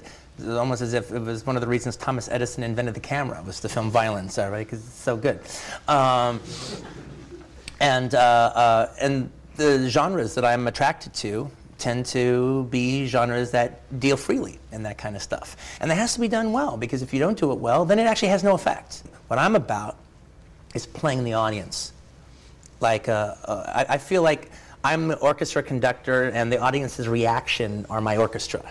almost as if it was one of the reasons Thomas Edison invented the camera was to film violence, all right, because it's so good. Um, and uh, uh, and the genres that I'm attracted to tend to be genres that deal freely in that kind of stuff. And that has to be done well because if you don't do it well, then it actually has no effect. What I'm about is playing the audience. Like uh, uh, I, I feel like I'm the orchestra conductor, and the audience's reaction are my orchestra.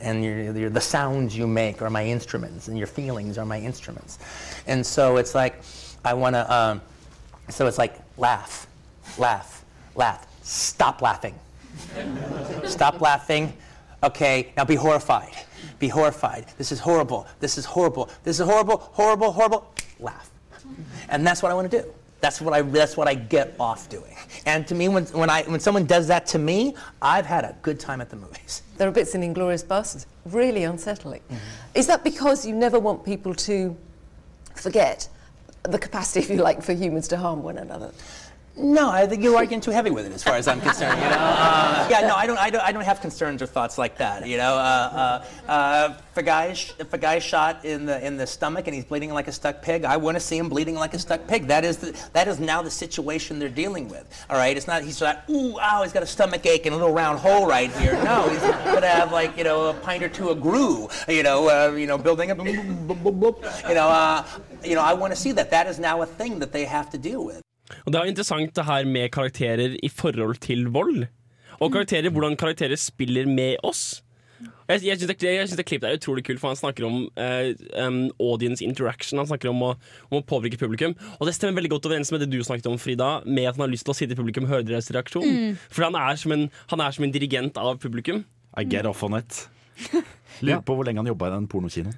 And your, your, the sounds you make are my instruments, and your feelings are my instruments. And so it's like, I want to, um, so it's like, laugh, laugh, laugh. Stop laughing. Stop laughing. Okay, now be horrified. Be horrified. This is horrible. This is horrible. This is horrible, horrible, horrible. Laugh. And that's what I want to do. That's what I, that's what I get off doing. And to me, when, when, I, when someone does that to me, I've had a good time at the movies. There are bits in Inglorious Bastards really unsettling. Mm-hmm. Is that because you never want people to forget the capacity, if you like, for humans to harm one another? No, I think you're arguing too heavy with it, as far as I'm concerned. You know, uh, yeah, no, I don't, I don't, I don't have concerns or thoughts like that. You know, uh, uh, uh, if a guy's if a guy's shot in the in the stomach and he's bleeding like a stuck pig, I want to see him bleeding like a stuck pig. That is the, that is now the situation they're dealing with. All right, it's not he's like, ooh, ow, he's got a stomach ache and a little round hole right here. No, he's gonna have like you know a pint or two of glue. You know, uh, you know, building up. You know, uh, you know, I want to see that. That is now a thing that they have to deal with. Og Det er jo interessant det her med karakterer i forhold til vold. Og karakterer, hvordan karakterer spiller med oss. Jeg, jeg syns det, det klippet er utrolig kult, for han snakker om eh, um, audience interaction. Han snakker om å, om å påvirke publikum. Og det stemmer veldig godt overens med det du snakket om, Frida, med at han har lyst til å sitte i publikum og høre deres reaksjon. Mm. For han er, som en, han er som en dirigent av publikum. I get off on it. Lurer på hvor lenge han jobba i den pornokinoen.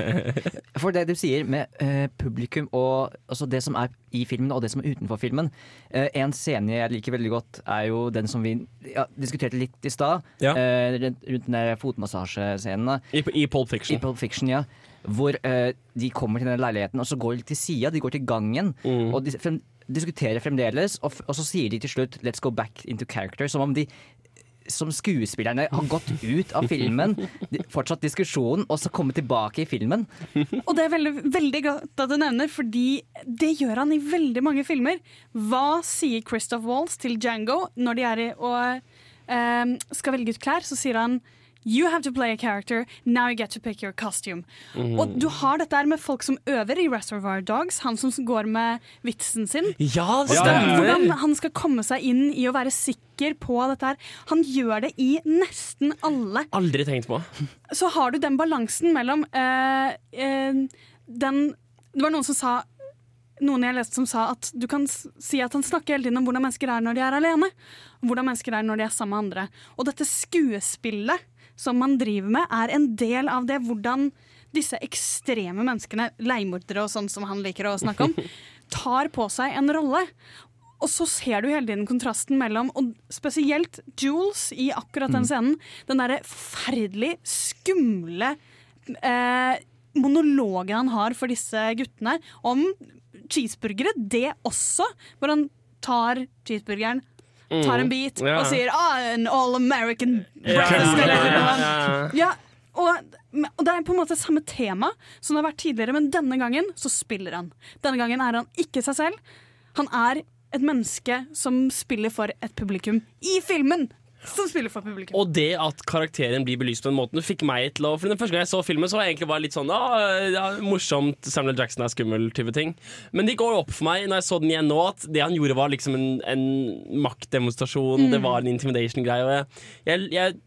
For det du sier med eh, publikum og altså det som er i filmen og det som er utenfor filmen eh, En scene jeg liker veldig godt, er jo den som vi ja, diskuterte litt i stad. Ja. eh, rundt den der fotmassasjescenen. I, I Pulp Fiction. I Pulp Fiction, ja. Hvor eh, de kommer til den leiligheten, og så går de til sida. De går til gangen. Mm. Og de frem, diskuterer fremdeles, og, f og så sier de til slutt 'let's go back into character'. Som om de som skuespillerne har gått ut av filmen, fortsatt diskusjonen, og så komme tilbake i filmen. Og det er veldig, veldig godt at du nevner, fordi det gjør han i veldig mange filmer. Hva sier Christoph Waltz til Django når de er i og eh, skal velge ut klær? Så sier han You have to play a character, now you get to pick your costume. Mhm. Og du har dette her med folk som øver i Reservoir Dogs, han som går med vitsen sin. Ja, stemmer. hvordan han skal komme seg inn i å være sikker på dette her. Han gjør det i nesten alle Aldri tenkt på. så har du den balansen mellom uh, uh, den Det var noen som sa noen jeg leste som sa at du kan si at han snakker hele tiden om hvordan mennesker er når de er alene. Hvordan mennesker er når de er sammen med andre. Og dette skuespillet som man driver med, er en del av det. Hvordan disse ekstreme menneskene, leiemordere og sånn som han liker å snakke om, tar på seg en rolle. Og så ser du hele tiden kontrasten mellom, og spesielt Jules i akkurat den scenen, den derre forferdelig skumle eh, monologen han har for disse guttene om cheeseburgere. Det også, hvor han tar cheeseburgeren, tar en bit Ja. og sier ah, an all American breakfast. ja, eller. Ja, og, og det er på en måte samme tema som det har vært tidligere, men denne gangen så spiller han. Denne gangen er han ikke seg selv. Han er et menneske som spiller for et publikum i filmen. Som spiller for publikum. Og det at karakteren blir belyst på den måten, fikk meg til å For den første gang jeg så filmen, så var jeg egentlig bare litt sånn ah, ja, morsomt, Samuel Jackson er skummel, type ting. Men det går opp for meg når jeg så den igjen nå, at det han gjorde, var liksom en, en maktdemonstrasjon. Mm. Det var en intimidation-greie. Jeg, jeg, jeg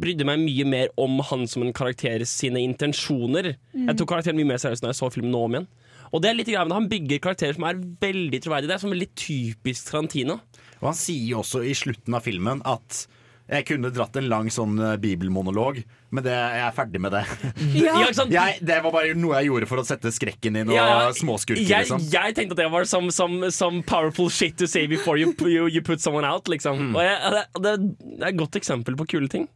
brydde meg mye mer om han som en karakter sine intensjoner. Mm. Jeg tok karakteren mye mer seriøst når jeg så filmen nå om igjen. Og det er litt greia, men Han bygger karakterer som er veldig troverdige. Det er sånn veldig typisk Tarantino. Og han sier jo også i slutten av filmen at jeg kunne dratt en lang sånn eh, bibelmonolog, men det, jeg er ferdig med det. Ja, ikke sant? Jeg, det var bare noe jeg gjorde for å sette skrekken inn og Ja, småskurker, jeg, liksom. jeg tenkte at det var som, som, som powerful shit to say before you, you, you put someone out. Liksom. Og jeg, det, det er et godt eksempel på kule ting.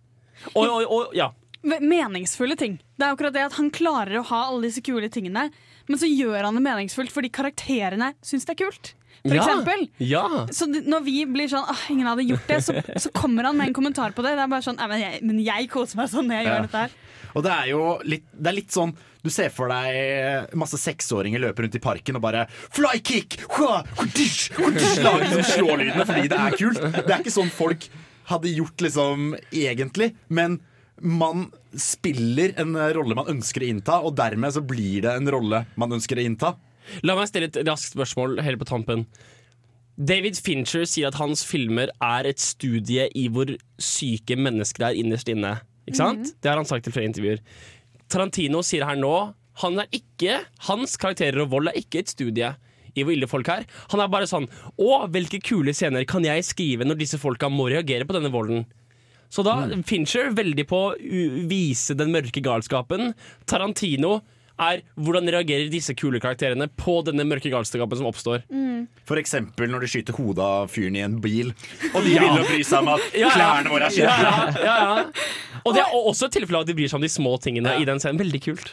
Og, og, og ja. Meningsfulle ting. Det er akkurat det at Han klarer å ha alle disse kule tingene, men så gjør han det meningsfullt fordi karakterene syns det er kult. For Ja, eksempel. ja. Så når vi blir sånn åh, ingen hadde gjort det, så, så kommer han med en kommentar på det. Det er bare sånn «Nei, men jeg, men jeg koser meg sånn når jeg Ja. gjør dette her. Og det er jo litt, det er litt sånn Du ser for deg masse seksåringer løpe rundt i parken og bare Flykick! Lage sånn slålydene fordi det er kult. Det er ikke sånn folk hadde gjort liksom egentlig, men man spiller en rolle man ønsker å innta, og dermed så blir det en rolle man ønsker å innta. La meg stille et raskt spørsmål helt på tampen. David Fincher sier at hans filmer er et studie i hvor syke mennesker er innerst inne. Ikke sant? Mm. Det har han sagt til flere intervjuer. Tarantino sier her nå han er ikke, hans karakterer og vold er ikke et studie i hvor ille folk er. Han er bare sånn Å, hvilke kule scener kan jeg skrive når disse folka må reagere på denne volden? Så da Fincher veldig på å vise den mørke galskapen. Tarantino er hvordan reagerer disse kule karakterene på denne mørke galskapen som oppstår. For eksempel når de skyter hodet av fyren i en bil, og de begynner å bry seg om at klærne våre er ja, skitne. ja, ja, ja. Og det er også et tilfelle at de bryr seg om de små tingene i den scenen. Veldig kult.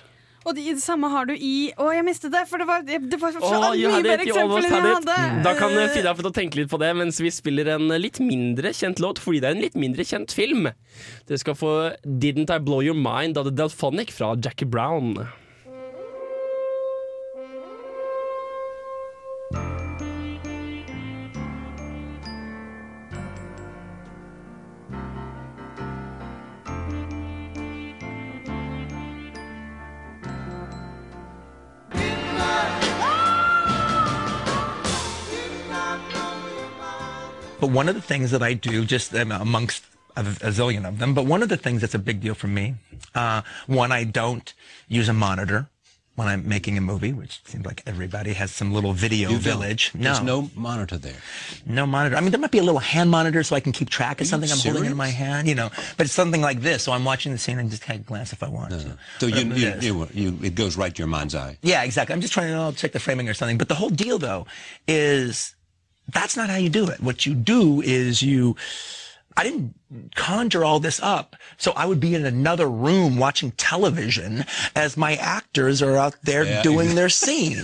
Og det, det samme har du i Å, jeg mistet det! For det var, det, var så Åh, mye mer it, eksempler enn jeg hadde. Da kan eh, Frida få å tenke litt på det mens vi spiller en litt mindre kjent låt, fordi det er en litt mindre kjent film. Dere skal få 'Didn't I Blow Your Mind' av The Delphonic fra Jackie Brown. But one of the things that I do, just um, amongst a, a zillion of them, but one of the things that's a big deal for me, uh, one, I don't use a monitor when I'm making a movie, which seems like everybody has some little video You don't. village. There's no monitor there. No monitor. I mean, there might be a little hand monitor so I can keep track of something I'm holding in my hand, you know. But it's something like this, so I'm watching the scene and just kind of glance if I want to. So you, you, you, you, it goes right to your mind's eye. Yeah, exactly. I'm just trying to oh, check the framing or something. But the whole deal, though, is that's not how you do it. What you do is you. I didn't conjure all this up so I would be in another room watching television as my actors are out there Yeah. doing their scene.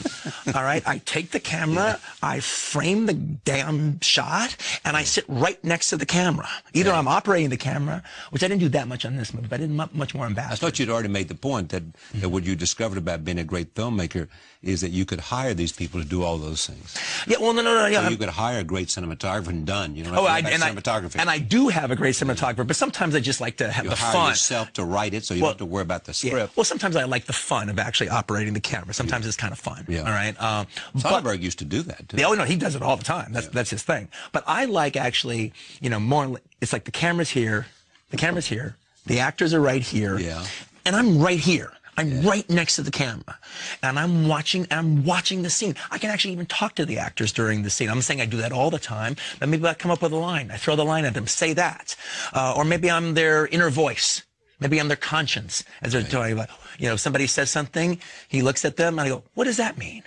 all right. I take the camera, I frame the damn shot, and I sit right next to the camera. Either I'm operating the camera, which I didn't do that much on this movie, but I did mu- much more on I thought you'd already made the point that, mm-hmm. that what you discovered about being a great filmmaker is that you could hire these people to do all those things. Yeah, well, no, no, no, yeah. so you could hire a great cinematographer and done. You have Oh, I, worry about I, cinematography. and I do have a great cinematographer, but sometimes I just like to have you the hire fun. yourself to write it, so you Well, don't have to worry about the Yeah. script. Well, sometimes I like the fun of actually operating the camera. Sometimes it's kind of fun. Yeah. All right. Um, but, used to do that too. yeah, oh no, he does it all the time. That's that's his thing. But I like actually, you know, more. It's like the camera's here, the camera's here, the actors are right here, Yeah. and I'm right here. I'm right next to the camera, and I'm watching. I'm watching the scene. I can actually even talk to the actors during the scene. I'm saying I do that all the time, but maybe I come up with a line. I throw the line at them, say that, uh, or maybe I'm their inner voice. Maybe I'm their conscience as they're talking about. You know, somebody says something, he looks at them, and I go, "What does that mean?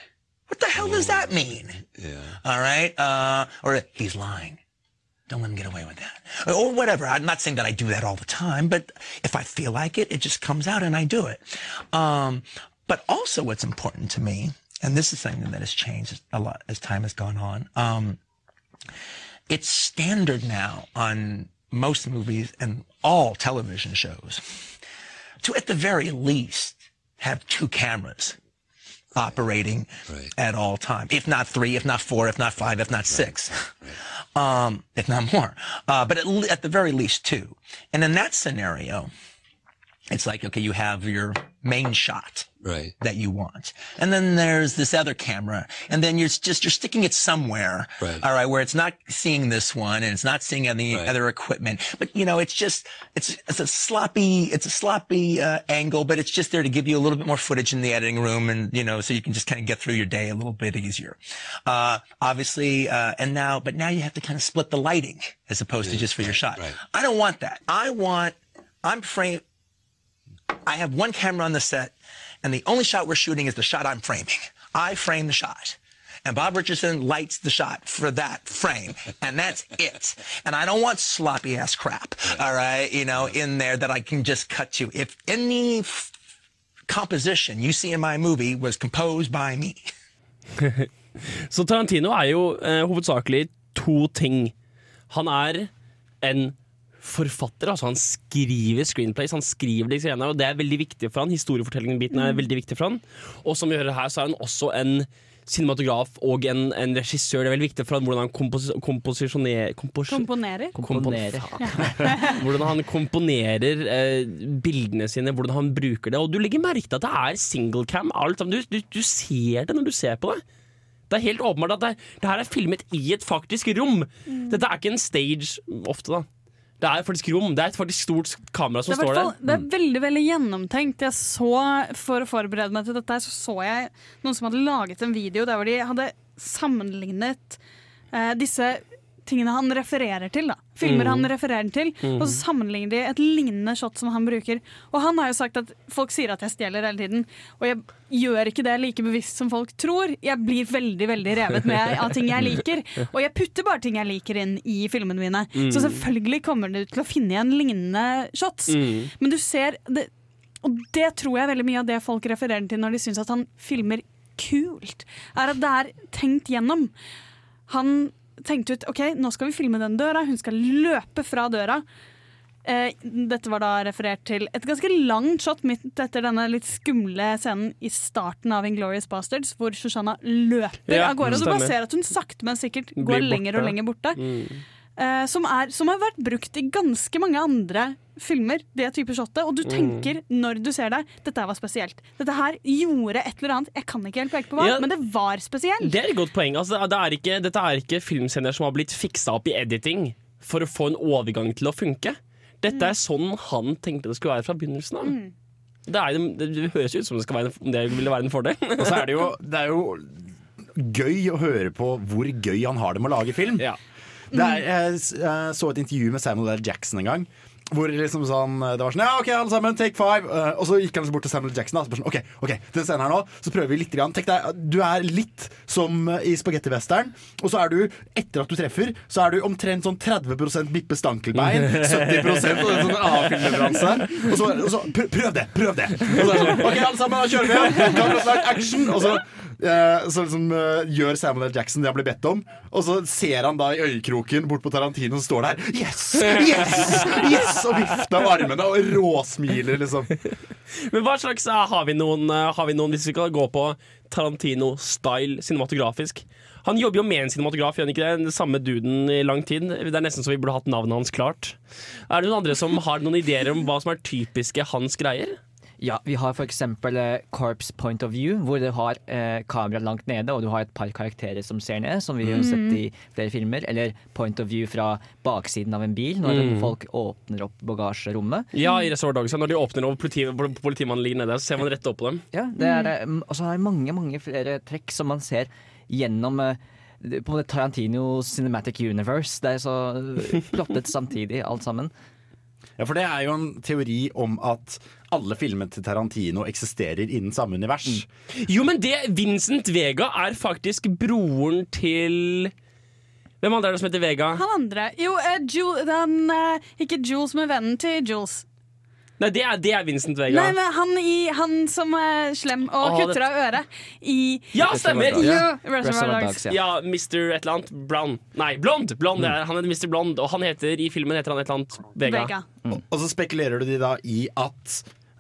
What the hell does that mean?" Yeah. All right. Uh, or he's lying. Don't let him get away with that. Or whatever. I'm not saying that I do that all the time, but if I feel like it, it just comes out and I do it. Um, but also what's important to me, and this is something that has changed a lot as time has gone on, um, it's standard now on most movies and all television shows to at the very least have two cameras operating at all time. If not three, if not four, if not five, if not six, um, if not more. Uh, but at, le- at the very least two. And in that scenario, it's like, okay, you have your main shot Right. that you want. And then there's this other camera. And then you're just, you're sticking it somewhere. Right. All right. Where it's not seeing this one and it's not seeing any Right. other equipment. But you know, it's just, it's, it's a sloppy, it's a sloppy, uh, angle, but it's just there to give you a little bit more footage in the editing room. And, you know, so you can just kind of get through your day a little bit easier. Uh, obviously, uh, and now, but now you have to kind of split the lighting as opposed to just for your shot. right. I don't want that. I want, I'm frame, I have one camera on the set, and the only shot we're shooting is the shot I'm framing. I frame the shot. And Bob Richardson lights the shot for that frame, and that's it. And I don't want sloppy ass crap, all right, you know, in there that I can just cut to. If any composition you see in my movie was composed by me. Så Tarantino er jo eh, hovedsakelig to ting. Han er en forfatter, altså han skriver screenplays, han skriver de greiene, og det er veldig viktig for han. Historiefortellingen-biten er Mm. veldig viktig for han. Og som vi hører her, så er han også en cinematograf og en, en regissør. Det er veldig viktig for han hvordan han kompos komposisjonerer kompos Komponerer. Komponerer. hvordan han komponerer eh, bildene sine, hvordan han bruker det. Og du legger merke til at det er singlecam. Alt, sammen. du, du, du ser det når du ser på det. Det er helt åpenbart at det, det her er filmet i et faktisk rom. Mm. Dette er ikke en stage ofte, da. Det er faktisk rom. Det er et faktisk stort kamera som står der. det er veldig veldig gjennomtenkt. Jeg så, For å forberede meg til dette, så så jeg noen som hadde laget en video der hvor de hadde sammenlignet eh, disse tingene han refererer til. da Filmer Mm. han refererer til, Mm. og så sammenligner de et lignende shot som han bruker. Og han har jo sagt at folk sier at jeg stjeler hele tiden, og jeg gjør ikke det like bevisst som folk tror. Jeg blir veldig veldig revet med av ting jeg liker, og jeg putter bare ting jeg liker inn i filmene mine. Mm. Så selvfølgelig kommer du til å finne igjen lignende shots. Mm. Men du ser det, Og det tror jeg veldig mye av det folk refererer til når de syns at han filmer kult, er at det er tenkt gjennom. Han tenkte ut OK, nå skal vi filme den døra, hun skal løpe fra døra. Eh, dette var da referert til et ganske langt shot midt etter denne litt skumle scenen i starten av Inglorious Bastards, hvor Shoshana løper Ja, av gårde. Og du bare ser at hun sakte, men sikkert går lenger og lenger borte. Mm. Eh, som, er, som har vært brukt i ganske mange andre filmer, det type shotet. Og du Mm. tenker når du ser det, dette her var spesielt. Dette her gjorde et eller annet, jeg kan ikke helt peke på hva, Ja. men det var spesielt. Det er et godt poeng. Altså, det er ikke, dette er ikke filmscener som har blitt fiksa opp i editing for å få en overgang til å funke. Dette er sånn han tenkte det skulle være fra begynnelsen av. Mm. Det, er, det, det høres ut som det, skal være, det ville være en fordel. Og så er det jo, det er jo gøy å høre på hvor gøy han har det med å lage film. Det er, jeg jeg så et intervju med Samuel L. Jackson en gang. Hvor liksom sånn, det var sånn Ja, OK, alle sammen, take five. Uh, og så gikk han bort til Samuel Jackson. Da, så sånn, OK, ok, den scenen her nå Så prøver vi litt. Grann. Tenk deg, Du er litt som i spagettivesteren. Og så er du, etter at du treffer, så er du omtrent sånn 30 Bippe Stankelbein. 70 og en sånn A-filmleveranse. Og så, og så pr- prøv det! Prøv det! Og så er det sånn, OK, alle sammen, da kjører vi! Action! Og så Eh, så liksom eh, gjør Samuel L. Jackson det han blir bedt om, og så ser han da i øyekroken bort på Tarantino som står der. Yes! Yes! yes! Og vifter med armene og råsmiler, liksom. Men hva slags eh, har vi noen, har vi noen hvis vi skal gå på Tarantino-style cinematografisk? Han jobber jo med en cinematograf, gjør han ikke det? Samme duden i lang tid. Det er nesten så vi burde hatt navnet hans klart. Er det noen andre som har noen ideer om hva som er typiske hans greier? Ja, vi har eksempel eh, Corpse Point of View, hvor du har eh, kamera langt nede, og du har et par karakterer som ser ned, som vi har Mm. sett i flere filmer. Eller Point of View fra baksiden av en bil, når Mm. folk åpner opp bagasjerommet. Ja, i Resort Dogs. Når de åpner og politi, politimannen ligger nede, så ser man rett opp på dem. Ja, det er det. Mm, Og så er det mange, mange flere trekk som man ser gjennom eh, på Tarantino Cinematic Universe. Det er så eh, plottet samtidig, alt sammen. Ja, for det er jo en teori om at alle filmene til Tarantino eksisterer innen samme univers. Jo, men det Vincent Vega er faktisk broren til Hvem andre er det som heter Vega? Han andre Jo, uh, Jul, den, uh, ikke Jules, men vennen til Jules. Nei, det er, det er Vincent Vega. Nei, men han, i, han som er slem og Åh, kutter det- av øret i Ja, stemmer! Ja, Reservoir Dogs. Ja, Mr. et eller annet Brown. Nei, Blond! Blond Mm. er, han heter Mr. Blond, og han heter i filmen heter han et eller annet Vega. Vega. Og, og så spekulerer du de da i at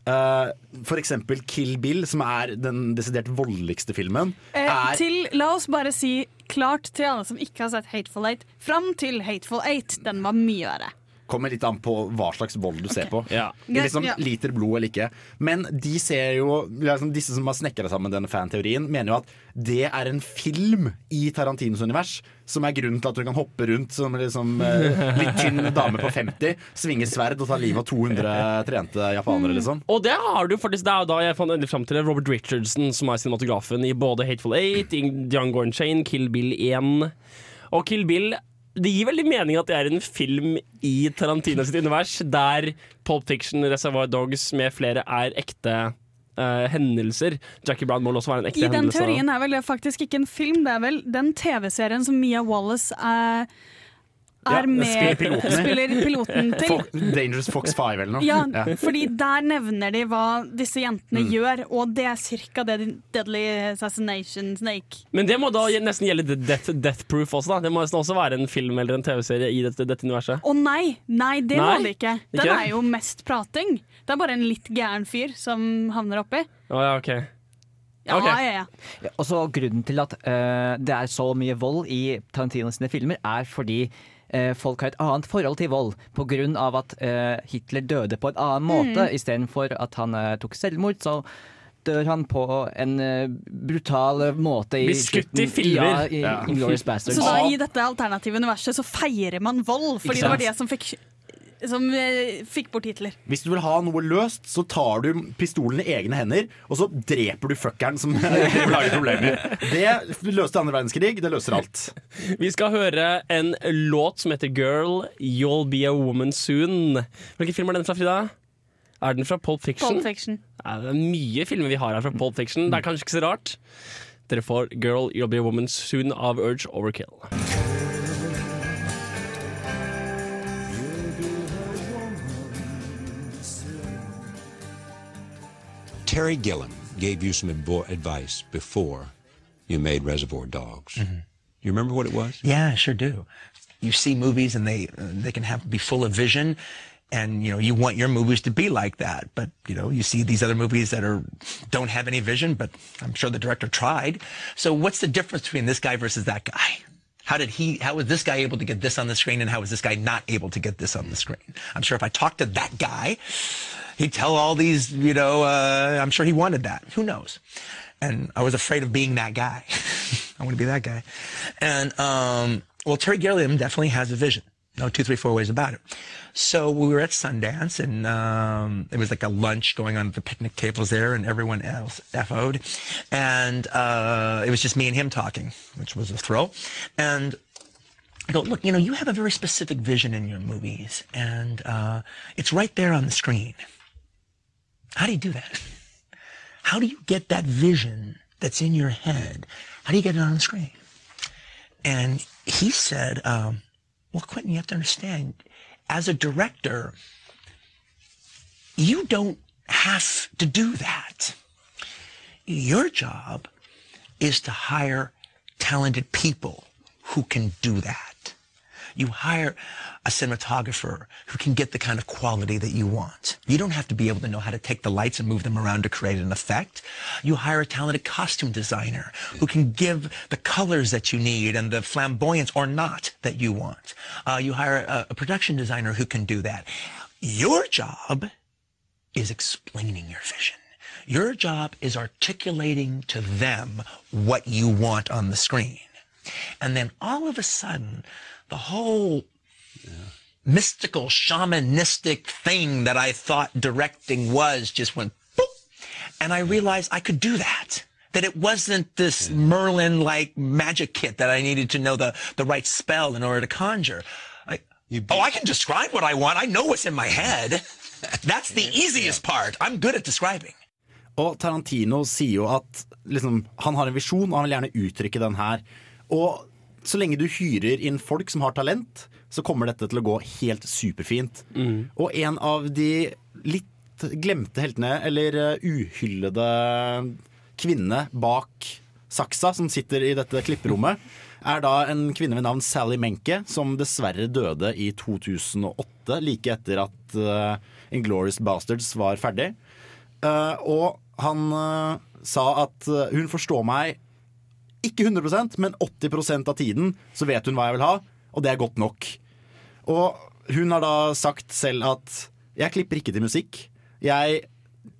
uh, for eksempel Kill Bill, som er den desidert voldeligste filmen, Eh, er til, la oss bare si klart til alle som ikke har sett Hateful Eight. Fram til Hateful Eight. Den var mye verre. Kommer litt an på hva slags vold du ser på. Ja. Liksom Liter blod eller ikke. Men de ser jo liksom, disse som har snekra sammen denne fanteorien, mener jo at det er en film i Tarantinos univers som er grunnen til at du kan hoppe rundt som liksom, eh, litt tynn dame på 50, svinge sverd og ta livet av 200 trente japanere, liksom. Og det har du faktisk Det er jo da jeg fant endelig fram til det. Robert Richardson, som er cinematografen i både Hateful Eight, Django Unchained, Kill Bill 1. Og Kill Bill det gir veldig mening at det er en film i Tarantino sitt univers, der Pulp Fiction, Reservoir Dogs med flere er ekte uh, hendelser. Jackie Brown må også være en ekte hendelse. I den hendelse. teorien er vel det faktisk ikke en film, det er vel den TV-serien som Mia Wallace er er Ja, med spiller piloten spiller piloten til. Fo Dangerous Fox 5 eller noe. Ja, fordi der nevner de hva disse jentene Mm. gjør, og det er cirka det Deadly Assassination Snake. Men det må da nesten gjelde Death, Death Proof også, da. Det må nesten også være en film eller en TV-serie i dette, dette universet. Å nei, nei, det Nei, må det ikke. Den ikke? er jo mest prating. Det er bare en litt gæren fyr som havner oppi. Å ja, ok. Ja, okay. ja, ja. Ja, og så Grunnen til at uh, det er så mye vold i Tarantino sine filmer, er fordi folk har et annet forhold til vold. På grunn av at eh, Hitler døde på en annen måte. Mm. Istedenfor at han eh, tok selvmord, så dør han på en eh, brutal måte i Blir skutt i filmer. Ja, i Ja. Så da i dette alternative universet så feirer man vold, fordi det var det som fikk, som, eh, fikk bort Hitler. Hvis du vil ha noe løst, så tar du pistolen i egne hender, og så dreper du fuckeren som lager problemer. Det løste andre verdenskrig. Det løser alt. Vi skal høre en låt som heter Girl, You'll Be A Woman Soon. Hvilken film er den fra, Frida? Er den fra Pulp Fiction? Pulp Fiction. Ja, det er mye filmer vi har her fra Pulp Fiction. Det er kanskje ikke så rart. Dere får Girl, You'll Be A Woman Soon av Urge Overkill. Terry Gilliam gave you some advo- advice before you made Reservoir Dogs. You remember what it was? Yeah, I sure do. You see movies and they uh, they can have be full of vision, and you know you want your movies to be like that. But you know you see these other movies that are don't have any vision, but I'm sure the director tried. So what's the difference between this guy versus that guy? How did he? How was this guy able to get this on the screen, and how was this guy not able to get this on the screen? I'm sure if I talked to that guy, he'd tell all these. You know, uh, I'm sure he wanted that. Who knows? And I was afraid of being that guy. I want to be that guy. And um, well, Terry Gilliam definitely has a vision. No two, three, four ways about it. So we were at Sundance, and um, it was like a lunch going on at the picnic tables there, and everyone else FO'd. And uh, it was just me and him talking, which was a thrill. And I go, look, you know, you have a very specific vision in your movies, and uh, it's right there on the screen. How do you do that? How do you get that vision that's in your head? How do you get it on the screen? And he said, um, well, Quentin, you have to understand, as a director, you don't have to do that. Your job is to hire talented people who can do that. You hire a cinematographer who can get the kind of quality that you want. You don't have to be able to know how to take the lights and move them around to create an effect. You hire a talented costume designer who can give the colors that you need and the flamboyance or not that you want. Uh, you hire a, a production designer who can do that. Your job is explaining your vision. Your job is articulating to them what you want on the screen. And then all of a sudden, the whole mystical, shamanistic thing that I thought directing was just went boop. And I realized I could do that. That it wasn't this Merlin like magic kit that I needed to know the, the right spell in order to conjure. I, oh, I can describe what I want. I know what's in my head. That's the easiest part. I'm good at describing. Og Tarantino sier jo at liksom, han har en visjon, og han vil gjerne uttrykke den her. Og så lenge du hyrer inn folk som har talent, så kommer dette til å gå helt superfint. Og en av de litt glemte heltene, eller uh, uhyllede kvinnene bak saksa som sitter i dette klipperommet, er da en kvinne ved navn Sally Menke, som dessverre døde i 2008, like etter at uh, Inglorious Bastards var ferdig. Uh, og han uh, sa at eh, hun forstår meg ikke 100% men 80% av tiden så vet hun hva jeg vil ha, og det er godt nok. Og hun har da sagt selv at jeg klipper ikke til musikk. Jeg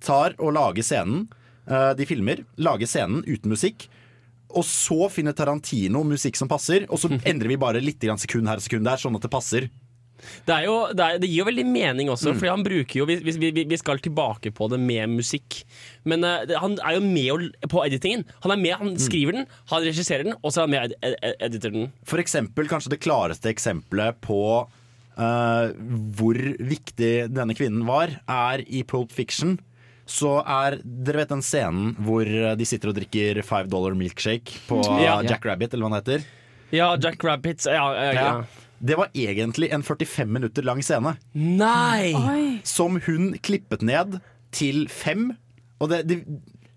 tar og lager scenen, eh, de filmer, lager scenen uten musikk. Og så finner Tarantino musikk som passer, og så endrer vi bare litt sekund her og sekund der, sånn at det passer. Det, jo, det, er, det gir jo veldig mening også, Mm. Fordi han bruker jo vi, vi, vi- skal tilbake på det med musikk. Men uh, han er jo med på editingen. Han er med, han Mm. skriver den, han regisserer den, og så er han med ed ed ed editer den. For eksempel, kanskje det klareste eksempelet på uh, hvor viktig denne kvinnen var, er i Pulp Fiction. Så er Dere vet den scenen hvor de sitter og drikker five dollar milkshake på Ja. Jack Rabbit, eller hva han heter? Ja, Jack Rabbits ja, ja, ja. Det var egentlig en 45 minutter lang scene. Nei! Oi. Som hun klippet ned til fem. Og det, det,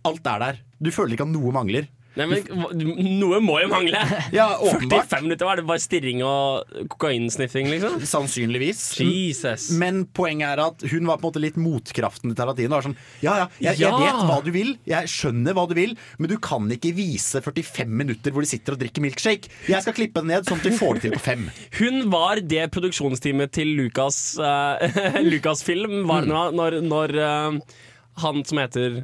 alt er der. Du føler ikke at noe mangler. Nei, men Noe må jo mangle! Ja, åpenbart. 45 minutter, var det bare stirring og kokainsniffing, liksom? Sannsynligvis. Jesus. Men poenget er at hun var på en måte litt motkraften til Tarantino. Var sånn, ja, ja, jeg, jeg Ja. vet hva du vil, jeg skjønner hva du vil, men du kan ikke vise 45 minutter hvor de sitter og drikker milkshake. Jeg skal klippe det ned sånn at du får det til på fem. Hun var det produksjonsteamet til Lucas eh, Lucasfilm var når, når, når eh, han som heter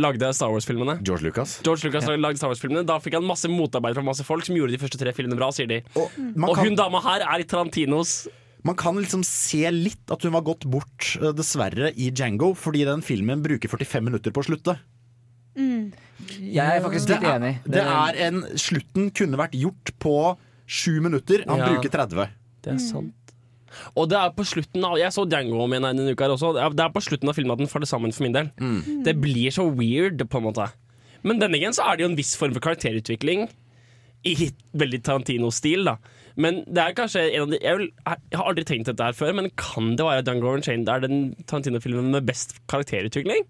lagde Star Wars-filmene. George Lucas. George Lucas lagde Star Wars-filmene Da fikk han masse motarbeid fra masse folk som gjorde de første tre filmene bra, sier de. Og, man kan- hun dama her er i Tarantinos Man kan liksom se litt at hun var gått bort, eh, dessverre, i Django, fordi den filmen bruker 45 minutter på å slutte. Jeg er faktisk litt enig. det er en, slutten kunne vært gjort på sju minutter. Han Ja. bruker 30. Det er sant. Og det er på slutten av Jeg så Django om igjen denne uka her også. Det er- på slutten av filmen at den faller sammen for min del. Det blir så weird, på en måte. Men denne igjen så er det jo en viss form for karakterutvikling i veldig Tarantino-stil, da. Men det er kanskje en av de jeg, vil, jeg har aldri tenkt dette her før, men kan det være Django Unchained er den Tarantino-filmen med best karakterutvikling?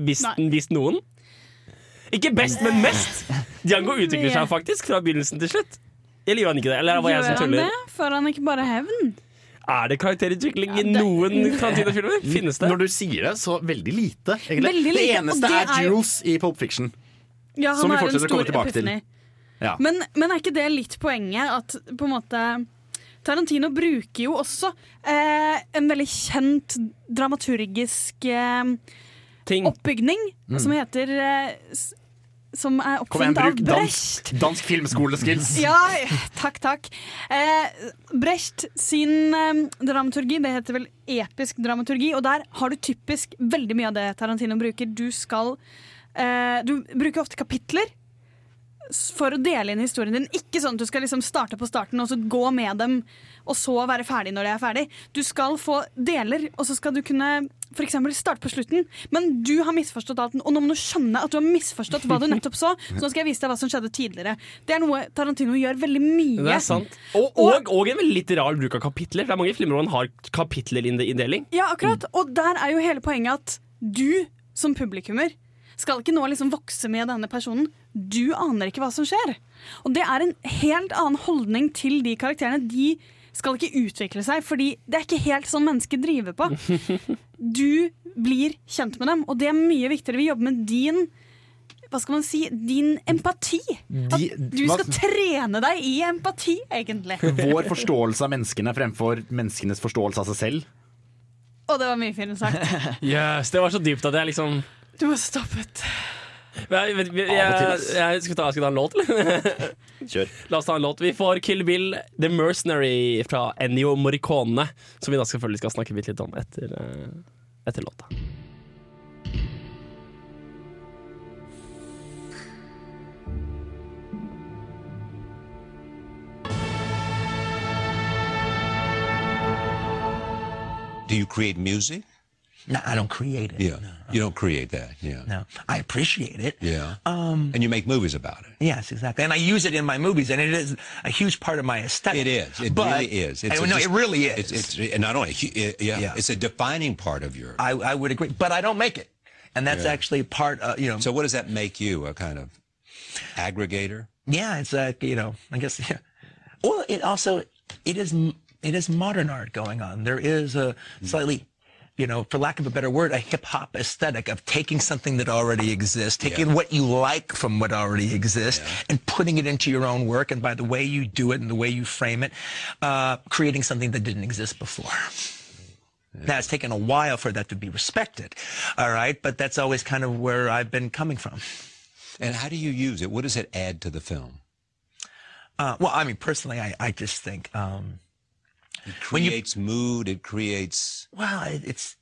Hvis, hvis noen? Ikke best, men mest! Django utvikler seg faktisk fra begynnelsen til slutt. Eller gjør han ikke det? Eller var jeg Gjør som han tuller? det? Får han ikke bare hevn? Er det karakterutvikling i noen Tarantino-filmer? Finnes det? Når du sier det, så veldig lite. egentlig. Veldig det lite, det eneste det er er Jules i Pulp Fiction. Ja, Som vi fortsetter å komme tilbake tilbake til. Ja. Men, men er ikke det litt poenget? At på en måte Tarantino bruker jo også eh, en veldig kjent dramaturgisk eh, Ting. oppbygning Mm. som heter eh, Som er oppfunnet av Brecht. dansk, dansk filmskoleskills. Ja, takk, takk. Eh, Brecht sin eh, dramaturgi, det heter vel episk dramaturgi, og der har du typisk veldig mye av det Tarantino bruker. Du skal eh, Du bruker ofte kapitler for å dele inn historien din. Ikke sånn at du skal liksom starte på starten og så gå med dem, og så være ferdig når de er ferdig. Du skal få deler, og så skal du kunne eksempel starte på slutten. Men du har misforstått alt, og nå må du skjønne at du har misforstått hva du nettopp så. Så nå skal jeg vise deg hva som skjedde tidligere. Det er noe Tarantino gjør veldig mye. Det er sant. Og, og, og en veldig litt rar bruk av kapitler. Det er mange filmer hvor han har kapitlerinndeling. Ja, akkurat. Og der er jo hele poenget at du som publikummer skal ikke nå liksom vokse med denne personen. Du aner ikke hva som skjer. Og det er en helt annen holdning til de karakterene. De skal ikke utvikle seg, fordi det er ikke helt sånn mennesker driver på. Du blir kjent med dem, og det er mye viktigere. Vi jobber med din hva skal man si, din empati. At du skal trene deg i empati, egentlig. Vår forståelse av menneskene fremfor menneskenes forståelse av seg selv. Og det var mye fint sagt. Yes, det var så dypt at jeg liksom Du stoppet. Jeg, jeg, jeg, jeg skal, ta, skal ta en låt, eller? Kjør. La oss ta en låt. Vi får Kill Bill, The Mercenary fra Ennio Morricone, som vi da selvfølgelig skal snakke litt om etter, eh, etter låta. Do you create music? No, I don't create it. Yeah. You don't create that. Yeah. No, I appreciate it. Yeah. Um, and you make movies about it. Yes, exactly. And I use it in my movies, and it is a huge part of my aesthetic. It is. It But- really is. I- a no, dis- it really is. It's, it's and not only it- yeah, Yeah. it's a defining part of your. I, I would agree, but I don't make it, and that's Yeah. actually part. Of, you know. So what does that make you? A kind of aggregator? yeah, it's like you know. I guess. Yeah. Well, it also it is, it is modern art going on. There is a slightly. You know, for lack of a better word, a hip hop aesthetic of taking something that already exists, taking what you like from what already exists, and putting it into your own work. And by the way you do it and the way you frame it, uh, creating something that didn't exist before. Now, it's taken a while for that to be respected, all right? But that's always kind of where I've been coming from. And how do you use it? What does it add to the film? Uh, well, I mean, personally, I, I just think, um, It When you- creates mood. It creates. well, it's,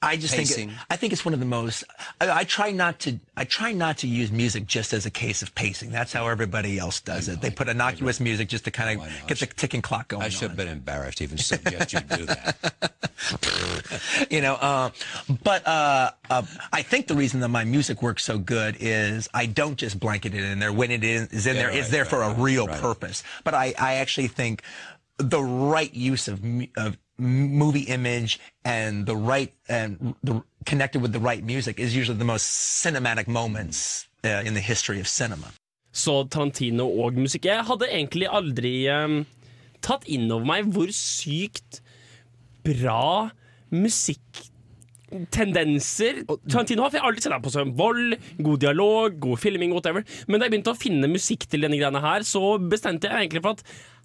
I just Pacing. think it, I think it's one of the most. I, I try not to. I try not to use music just as a case of pacing. That's how everybody else does it. They put innocuous music just to kind of get the ticking clock going. I should have been embarrassed to even suggest you do that. you know. Uh, but uh, uh, I think the reason that my music works so good is I don't just blanket it in there. When it is, is in Yeah, there, it's right, there right, for a right, real right. purpose. But I, I actually think the right use of of movie image and the right and the connected with the right music is usually the most cinematic moments uh, in the history of cinema. Så Tarantino og musikk Jeg hadde egentlig aldri um, tatt inn over meg hvor sykt bra musikktendenser Tarantino har. For jeg har alltid sett ham på som vold, god dialog, god filming, whatever. Men da jeg begynte å finne musikk til denne greiene her, så bestemte jeg egentlig for at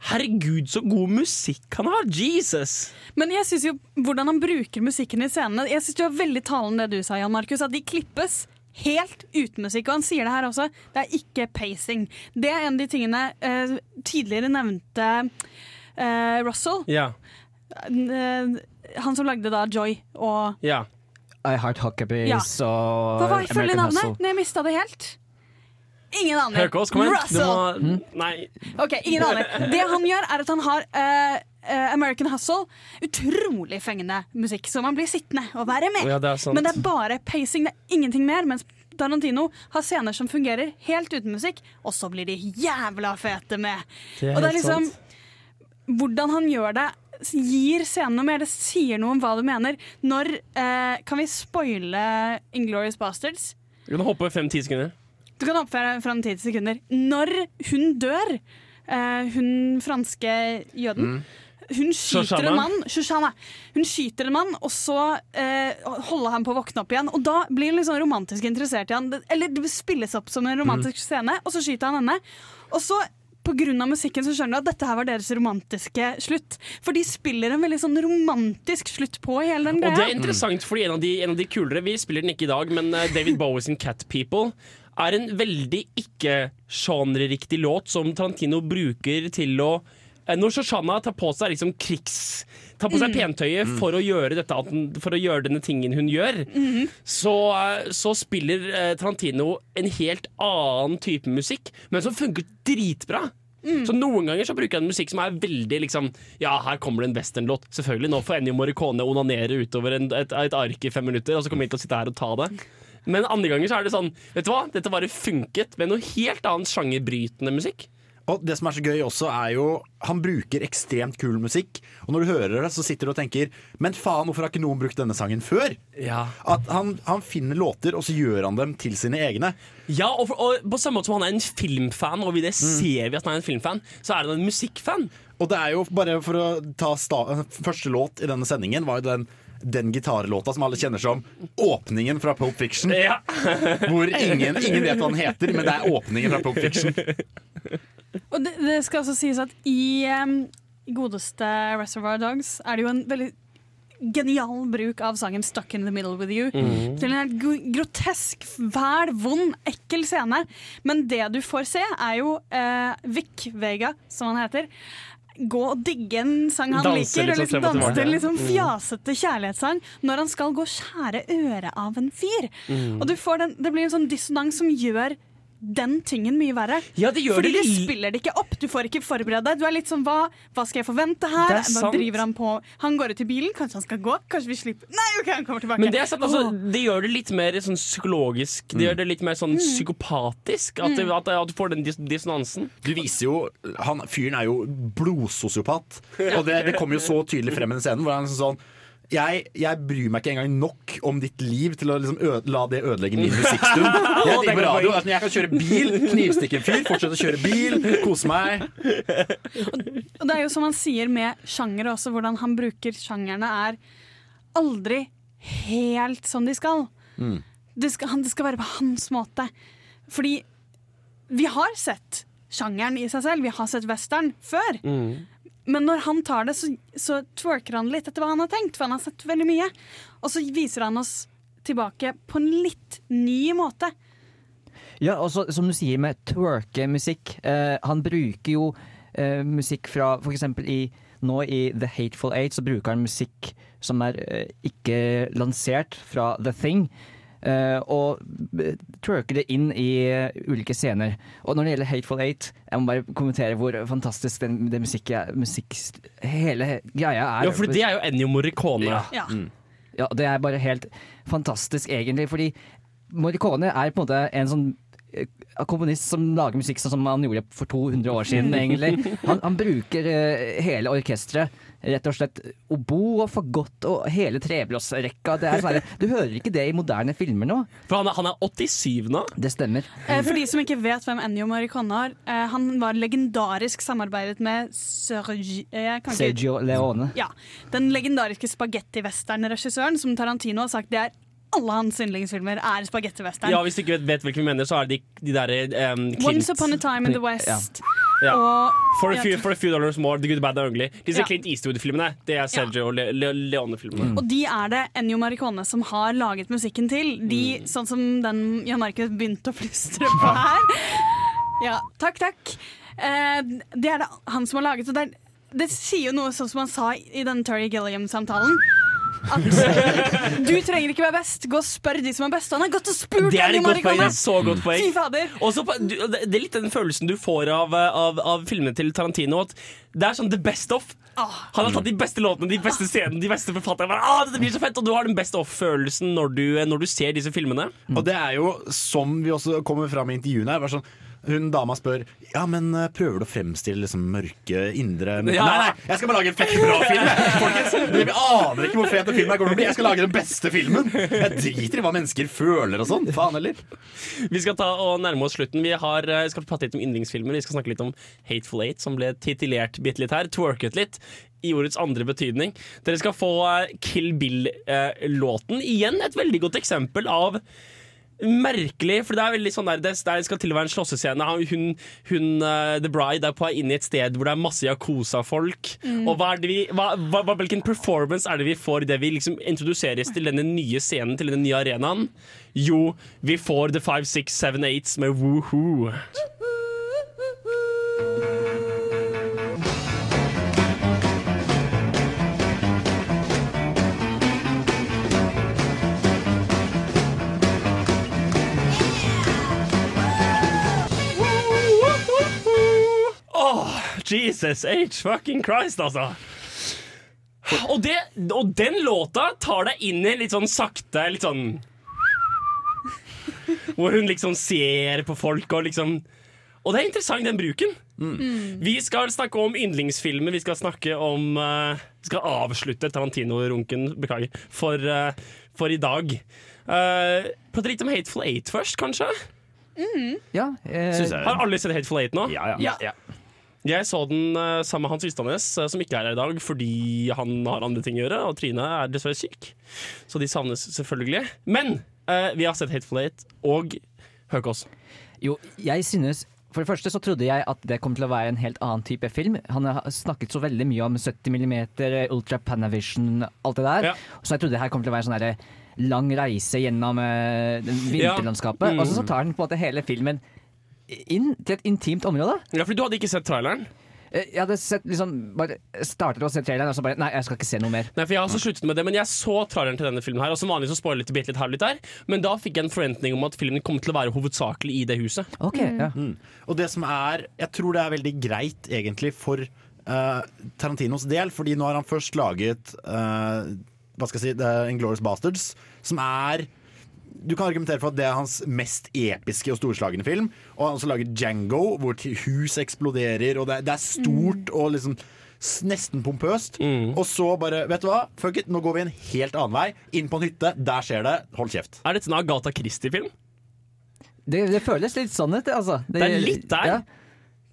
herregud, så god musikk han har! Jesus! Men jeg synes jo hvordan han bruker musikken i scenene Jeg synes det var veldig talende det du sa, Jan Markus, at de klippes helt uten musikk. Og han sier det her også, det er ikke pacing. Det er en av de tingene eh, tidligere nevnte eh, Russell. Ja. Eh, han som lagde da Joy og ja. I Heart Huckabees Ja. og Hva var ifølge navnet? Hustle. Nei, jeg mista det helt. Ingen aner. Hørkås, kom igjen. Russell! må Nei. Ok, ingen aner. Det han gjør, er at han har uh, eh, American Hustle. Utrolig fengende musikk, så man blir sittende og være med. Ja, det. Men det er bare pacing, det er ingenting mer. Mens Tarantino har scener som fungerer helt uten musikk, og så blir de jævla fete med. Det og det er liksom liksom Hvordan han gjør det, gir scenen noe mer. Det sier noe om hva du mener. Når eh, Kan vi spoile Inglorious Bastards? Du kan hoppe fem-ti sekunder. Du kan hoppe fra- fram ti sekunder. Når hun dør, eh, hun franske jøden Hun skyter Shoshana. en mann, Shoshana. Hun skyter en mann, og så eh, holder han på å våkne opp igjen. Og da blir hun litt sånn romantisk interessert i han. Eller det spilles opp som en romantisk scene, og så skyter han henne. Og så av musikken så skjønner du at dette her var deres romantiske slutt. For de spiller en veldig sånn romantisk slutt på hele den Og det er greia. interessant, fordi en av, de, en av de kulere Vi spiller den ikke i dag, men eh, David Bowies sin Cat People er en veldig ikke-sjanreriktig låt som Tarantino bruker til å eh, når Shoshana tar på seg liksom krigs Tar på seg Mm. pentøyet for, å gjøre dette, for å gjøre denne tingen hun gjør, mm. så, eh, så spiller eh, Tarantino en helt annen type musikk, men som funker dritbra. Mm. Så Noen ganger så bruker han musikk som er veldig liksom Ja, her kommer det en westernlåt. Selvfølgelig, nå får Ennio Morricone onanere utover en, et, et ark i fem minutter, og så kommer vi til å sitte her og ta det. Men andre ganger så er det sånn Vet du hva, dette bare funket med noe helt annet sjangerbrytende musikk. Og det som er så gøy også, er jo Han bruker ekstremt kul musikk. Og når du hører det, så sitter du og tenker Men faen, hvorfor har ikke noen brukt denne sangen før? Ja. At han, han finner låter, og så gjør han dem til sine egne. Ja, og, for, og på samme måte som han er en filmfan, og vi det ser vi at han er en filmfan, så er han en musikkfan. Og det er jo bare for å ta Første låt i denne sendingen var jo den den gitarlåta som alle kjenner som åpningen fra Pulp Fiction. Ja. Hvor ingen, ingen vet hva den heter, men det er åpningen fra Pulp Fiction. Og det, det skal også sies at i um, godeste Reservoir Dogs er det jo en veldig genial bruk av sangen 'Stuck in the Middle with You'. Mm. Til en helt grotesk, fæl, vond, ekkel scene. Men det du får se, er jo eh, Vic Vega, som han heter. Gå og digge en sang han Danse liker, og liksom danse til liksom Mm. fjasete kjærlighetssang når han skal gå og skjære øret av en fyr. Mm. Og du får den, det blir en sånn dissonans som gjør den tingen mye verre. Ja, det gjør Fordi det du spiller det ikke opp, du får ikke forberede deg. Du er litt sånn hva, hva skal jeg forvente her? Er Hva driver han på? Han går ut i bilen, kanskje han skal gå? Kanskje vi slipper Nei, ok, han kommer tilbake. Men det er sant, altså, det gjør det litt mer sånn psykologisk. Det gjør det litt mer sånn psykopatisk. At, Mm. at, at du får den dis dissonansen. Du viser jo han, Fyren er jo blodsosiopat. Og det, det kommer jo så tydelig frem i den scenen. Hvor han er sånn jeg, jeg bryr meg ikke engang nok om ditt liv til å liksom øde, la det ødelegge min musikkstund. Jeg, er radio, poeng. altså, jeg kan kjøre bil, knivstikke en fyr, fortsette å kjøre bil, kose meg. Og det er jo som han sier med sjangere også, hvordan han bruker sjangerne er aldri helt som de skal. Det skal, det skal være på hans måte. Fordi vi har sett sjangeren i seg selv, vi har sett western før. Men når han tar det, så, så twerker han litt etter hva han har tenkt, for han har sett veldig mye. Og så viser han oss tilbake på en litt ny måte. Ja, og så, som du sier med twerke-musikk. Eh, han bruker jo eh, musikk fra eksempel i nå i The Hateful Eight så bruker han musikk som er eh, ikke lansert fra The Thing. Eh, og twerke det inn i eh, ulike scener. Og når det gjelder Hateful Eight, jeg må bare kommentere hvor fantastisk den, den musikk, musikk Hele greia er. Ja, for det er jo Ennio Morricone. Ja. Ja. Ja, det er bare helt fantastisk, egentlig. Fordi Morricone er på en måte en sånn komponist som lager musikk sånn som han gjorde for 200 år siden, egentlig. Han, han bruker eh, hele orkesteret. Rett og slett obo og fagott og hele treblåsrekka. Sånn Du hører ikke det i moderne filmer nå. For han er, han er 87 nå. Det stemmer. Eh, For de som ikke vet hvem Ennio Morricone er, eh, han var legendarisk samarbeidet med Sergi, eh, Sergio Leone. Ja, Den legendariske spagetti-western-regissøren som Tarantino har sagt det er alle hans yndlingsfilmer er spagetti-western. Ja, Hvis du ikke vet, vet hvilke vi mener, så er det de, de derre um, Once Upon a Time in the West. Ja. Og For a, few, for a few dollars more, The Good, Bad and Ugly. Disse Ja. Clint Eastwood-filmene Det er Sergio Le Le Leone-filmene. Og de er det Ennio Maricone som har laget musikken til. De, Sånn som den Jan Markus begynte å flystre på her. Ja, takk, takk. Eh, det er det han som har laget. Og det, er, det sier jo noe sånn som han sa i den Terry Gilliam-samtalen. At du trenger ikke være best, gå og spør de som er best. Han har gått og spurt Det er et godt poeng. Det er så godt poeng. Fy fader. Og du- det det er litt den følelsen du får av, av, av filmene til Tarantino. At det er sånn the best of. Han har tatt de beste låtene, de beste scenene, de beste forfatterne. Ah, dette blir så fett Og du har den best off-følelsen når, du- når du ser disse filmene. Og det er jo som vi også kommer fram i intervjuene her. Bare sånn, hun dama spør Ja, men eh, prøver du å fremstille liksom mørke, indre Ja. Nei, nei, jeg skal bare lage en fett bra film! Folkens, Dere aner ikke hvor fet den filmen her kommer til å bli. Jeg skal lage den beste filmen! Jeg driter i hva mennesker føler og sånn. Faen heller. Vi skal ta og nærme oss slutten. Vi har, eh, skal prate litt om yndlingsfilmer. Vi skal snakke litt om Hateful Eight, som ble titulert bitte litt her. Twerket litt. I ordets andre betydning. Dere skal få eh, Kill Bill-låten. Igjen et veldig godt eksempel av Merkelig, for det er veldig sånn der Det det skal til å være en slåssescene. Hun, hun uh, The Bride er på vei inn i et sted hvor det er masse Yakuza-folk. Mm. Og hva er det vi, hva, hva, hvilken performance er det vi får idet vi liksom introduseres til denne nye scenen, til denne nye arenaen? Jo, vi får The 5, 6, 7, 8 med woohoo. Jesus H. fucking Christ, altså. Og, det, og den låta tar deg inn i litt sånn sakte, litt sånn Hvor hun liksom ser på folk og liksom Og det er interessant, den bruken. Vi skal snakke om yndlingsfilmer. Vi skal snakke om uh, Vi skal avslutte Tarantino-runken, beklager, for, uh, for i dag. Uh, Prate litt om Hateful Eight først, kanskje? Ja, eh, jeg. Har alle sett Hateful Eight nå? Ja, ja. Ja. Jeg så den eh, sammen med Hans Ystanes, eh, som ikke er her i dag fordi han har andre ting å gjøre, og Trine er dessverre syk. Så de savnes selvfølgelig. Men eh, vi har sett Hateful Eight og Høkås. Jo, jeg synes For det første så trodde jeg at det kom til å være en helt annen type film. Han har snakket så veldig mye om 70 mm, Ultra Panavision, alt det der. Ja. Så jeg trodde det her kom til å være en sånn derre lang reise gjennom uh, vinterlandskapet. Ja. Mm. Og så tar den på en måte hele filmen inn til et intimt område. Ja, for du hadde ikke sett traileren? Eh, Jeg hadde sett liksom bare startet å se traileren og så bare Nei, jeg skal ikke se noe mer. Nei, for Jeg har også sluttet med det, men jeg så traileren til denne filmen. her Og Som vanlig så spoiler jeg litt, litt her og litt der, men da fikk jeg en forventning om at filmen kom til å være hovedsakelig i det huset. Ok, ja. Mm. Og det som er Jeg tror det er veldig greit egentlig for uh, Tarantinos del, fordi nå har han først laget uh, Hva skal jeg si The Inglorious Bastards, som er du kan argumentere for at det er hans mest episke og storslagne film. Og han har også laget Django, hvor hus eksploderer, og det er, det er stort og liksom nesten pompøst. Og så bare, vet du hva, fuck it, nå går vi en helt annen vei. Inn på en hytte, der skjer det. Hold kjeft. Er dette en Agatha Christie-film? Det, det føles litt sånn ut, altså. Det er litt der. Ja.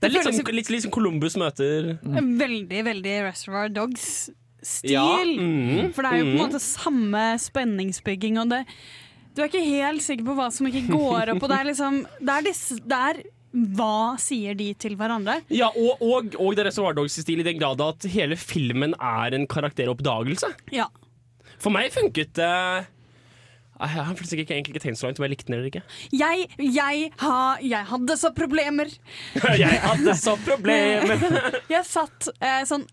Det er litt som litt, litt som Columbus møter Veldig, veldig Reservoir Dogs-stil. Ja, mm, For det er jo på en mm. måte samme spenningsbygging, og det Du er ikke helt sikker på hva som ikke går opp, og det er liksom Det er, disse, det er hva sier de til hverandre? Ja, og, og, og det er Reservoir Dogs-stil i den grad at hele filmen er en karakteroppdagelse. Ja. For meg funket det Jeg har faktisk ikke, egentlig ikke tenkt så langt om jeg likte den eller ikke. Jeg, jeg, ha, jeg hadde så problemer. jeg hadde så problemer. jeg satt uh, sånn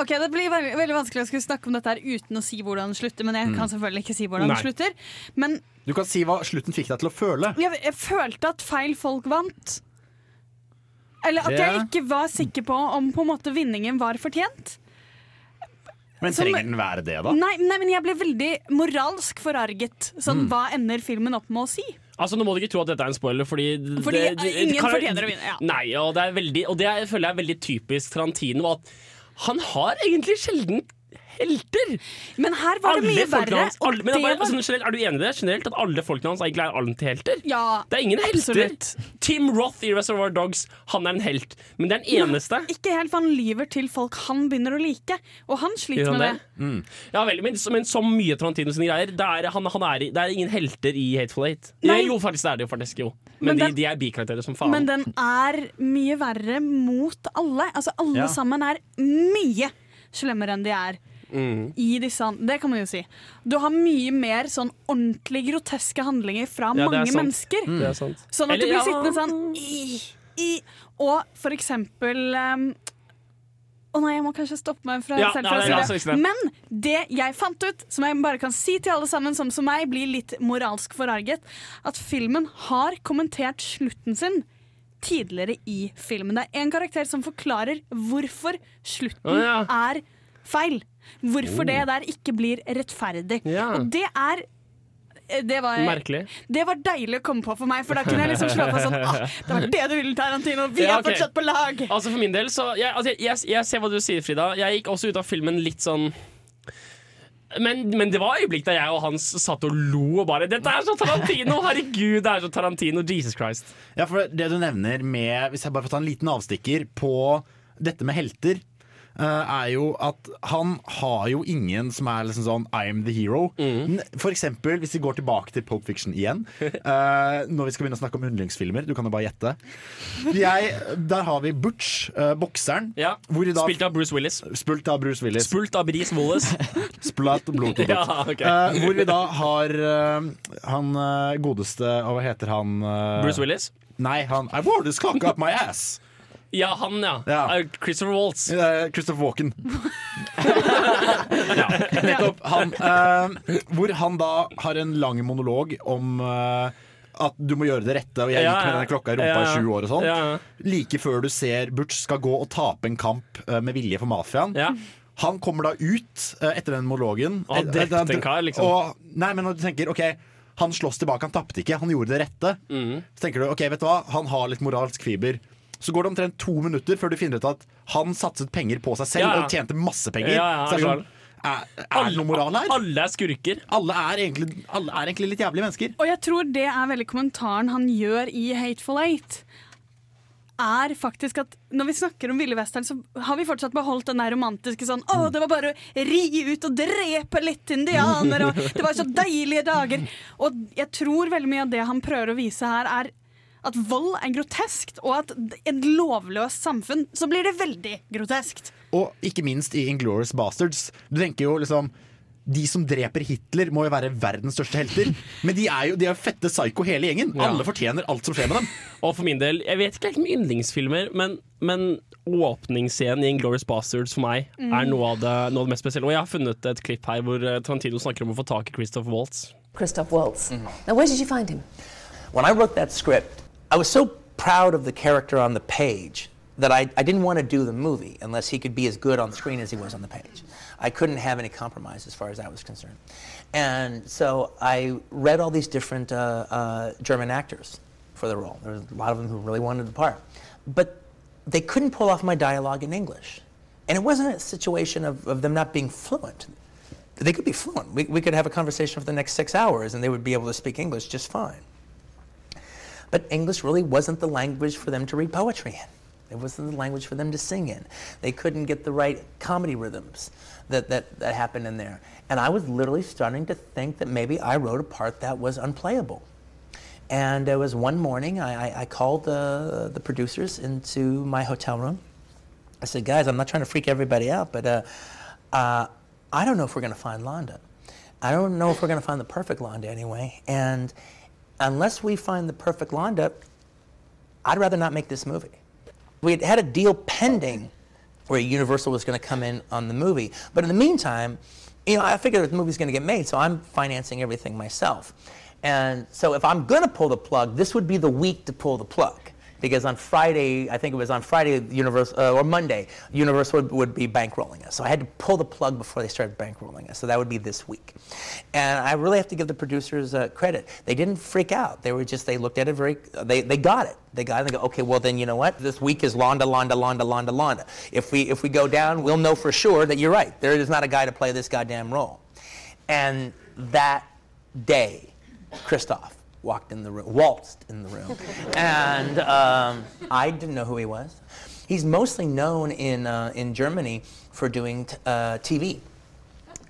Ok, Det blir veldig, veldig vanskelig å skulle snakke om dette her uten å si hvordan det slutter, men jeg kan Mm. selvfølgelig ikke si hvordan den det slutter. Men Du kan si hva slutten fikk deg til å føle. jeg, jeg følte at feil folk vant. Eller at Det- jeg ikke var sikker på om på en måte vinningen var fortjent. Men Som- trenger den være det, da? Nei, nei, men jeg ble veldig moralsk forarget. Sånn, Mm. Hva ender filmen opp med å si? Altså, Nå må du ikke tro at dette er en spoiler, fordi, Fordi, eh, ingen fortjener å vinne, ja. Nei, og det, er veldig, og det er, føler jeg er veldig typisk Tarantino. At han har egentlig sjelden helter. Men her var det mye verre. Hans, alle, men det bare, var- altså, generelt, er du enig i det? Generelt At alle folkene hans egentlig er antihelter? Ja, Det er ingen helter. Tim Roth i Reservoir Dogs, han er en helt. Men det er den eneste. Ikke helt, for han lyver til folk han begynner å like. Og han sliter han med det. det? Ja, veldig, men, men så mye Tarantino sine greier. Det er, han, han er, det er ingen helter i Hateful Eight. Nei. Jo, faktisk det er det jo. faktisk jo Men Men, de, de er bikarakterer som faen. Men den er mye verre mot alle. Altså Alle Ja. sammen er mye slemmere enn de er. Mm. I disse, det kan man jo si. Du har mye mer sånn ordentlig groteske handlinger fra Ja, mange sant. mennesker. Mm. Det er sant. Sånn at du blir ja. sittende sånn i, i. Og for eksempel um, Å nei, jeg må kanskje stoppe meg fra Ja, selv ja. Men det jeg fant ut, som jeg bare kan si til alle sammen, som som meg blir litt moralsk forarget, at filmen har kommentert slutten sin tidligere i filmen. Det er en karakter som forklarer hvorfor slutten oh, ja. er feil. Hvorfor Oh. det der ikke blir rettferdig. Ja. Og det er det var, Merkelig. det var deilig å komme på for meg, for da kunne jeg liksom slå på sånn ah, Det var det du ville, Tarantino. Vi Ja, er fortsatt på lag. Altså For min del, så jeg, altså, jeg, jeg, jeg ser hva du sier, Frida. Jeg gikk også ut av filmen litt sånn men, men det var øyeblikk da jeg og Hans satt og lo og bare 'Dette er så Tarantino! Herregud, det er så Tarantino! Jesus Christ'. Ja, for det du nevner med Hvis jeg bare får ta en liten avstikker på dette med helter, eh, er jo at han har jo ingen som er liksom sånn I am the hero. Mm. For eksempel, hvis vi går tilbake til Pulp Fiction igjen, eh, når vi skal begynne å snakke om yndlingsfilmer, du kan jo bare gjette. Jeg, der har vi Butch, eh, bokseren. hvor da- Spilt av Bruce Willis. Spult av Bruce Willis. Spult av Brice Willis. Splatt blod. Ja, okay. Eh, hvor vi da har eh, han eh, godeste Og hva heter han? eh, Bruce Willis? Nei, han I wore this cock up my ass. Ja, han, ja. Ja. Christopher Waltz. Eh, Christopher Walken. ja, nettopp. Han, eh, hvor han da har en lang monolog om eh, at du må gjøre det rette, og jeg Ja, gikk med ja. denne klokka i rumpa Ja, i ja. sju år og sånn. Ja, ja. Like før du ser Butch skal gå og tape en kamp eh, med vilje for mafiaen. Han kommer da ut eh, etter den monologen. Og har drept Eh, en kar, liksom. Og, nei, men når du tenker OK, han slåss tilbake, han tapte ikke, han gjorde det rette. Mm. Så tenker du ok, vet du hva, han har litt moralsk fiber. Så går det omtrent to minutter før du finner ut at han satset penger på seg selv Ja, ja. og tjente masse penger. Ja, ja, så er det sånn, er, er det noe moral her? Alle er skurker. Alle er egentlig, alle er egentlig litt jævlige mennesker. Og jeg tror det er veldig kommentaren han gjør i Hateful Eight. Er faktisk at Når vi snakker om Ville Western, så har vi fortsatt beholdt den der romantiske sånn Å, det var bare å ri ut og drepe litt indianere, og det var så deilige dager. Og jeg tror veldig mye av det han prøver å vise her, er at vold er groteskt, og at et lovløst samfunn så blir det veldig groteskt. Og ikke minst i Inglorious Bastards. Du tenker jo liksom de som dreper Hitler, må jo være verdens største helter. Men de er jo, de er fette psycho hele gjengen. Ja. Alle fortjener alt som skjer med dem. Og for min del, jeg vet ikke helt om yndlingsfilmer, men, men åpningsscenen i Inglourious Bastards for meg Mm. er noe av, det, noe av det mest spesielle. Og jeg har funnet et klipp her hvor Trantino Tarantino snakker om å få tak i Christopher Waltz. Christoph Waltz. Now, where did you find him? When I wrote that script, I was so proud of the character on the page that I, I didn't want to do the movie unless he could be as good on screen as he was on the page. I couldn't have any compromise as far as that was concerned. And so I read all these different uh, uh, German actors for the role. There was a lot of them who really wanted the part. But they couldn't pull off my dialogue in English. And it wasn't a situation of, of them not being fluent. They could be fluent. We, we could have a conversation for the next six hours and they would be able to speak English just fine. But English really wasn't the language for them to read poetry in. It wasn't the language for them to sing in. They couldn't get the right comedy rhythms that, that, that happened in there. And I was literally starting to think that maybe I wrote a part that was unplayable. And it was one morning, I, I, I called the, the producers into my hotel room. I said, guys, I'm not trying to freak everybody out, but uh, uh, I don't know if we're going to find Londa. I don't know if we're going to find the perfect Londa anyway. And unless we find the perfect Londa, I'd rather not make this movie. We had had a deal pending where Universal was going to come in on the movie. But in the meantime, you know, I figured the movie's going to get made, so I'm financing everything myself. And so if I'm going to pull the plug, this would be the week to pull the plug. Because on Friday, I think it was on Friday, Universal, uh, or Monday, Universal would, would be bankrolling us. So I had to pull the plug before they started bankrolling us. So that would be this week. And I really have to give the producers uh, credit. They didn't freak out. They were just, they looked at it very, they, they got it. They got it they go, okay, well then you know what? This week is Londa, Londa, Londa, Londa, Londa. If we, if we go down, we'll know for sure that you're right. There is not a guy to play this goddamn role. And that day, Christoph walked in the room, waltzed in the room. and um, I didn't know who he was. He's mostly known in, uh, in Germany for doing t- uh, TV.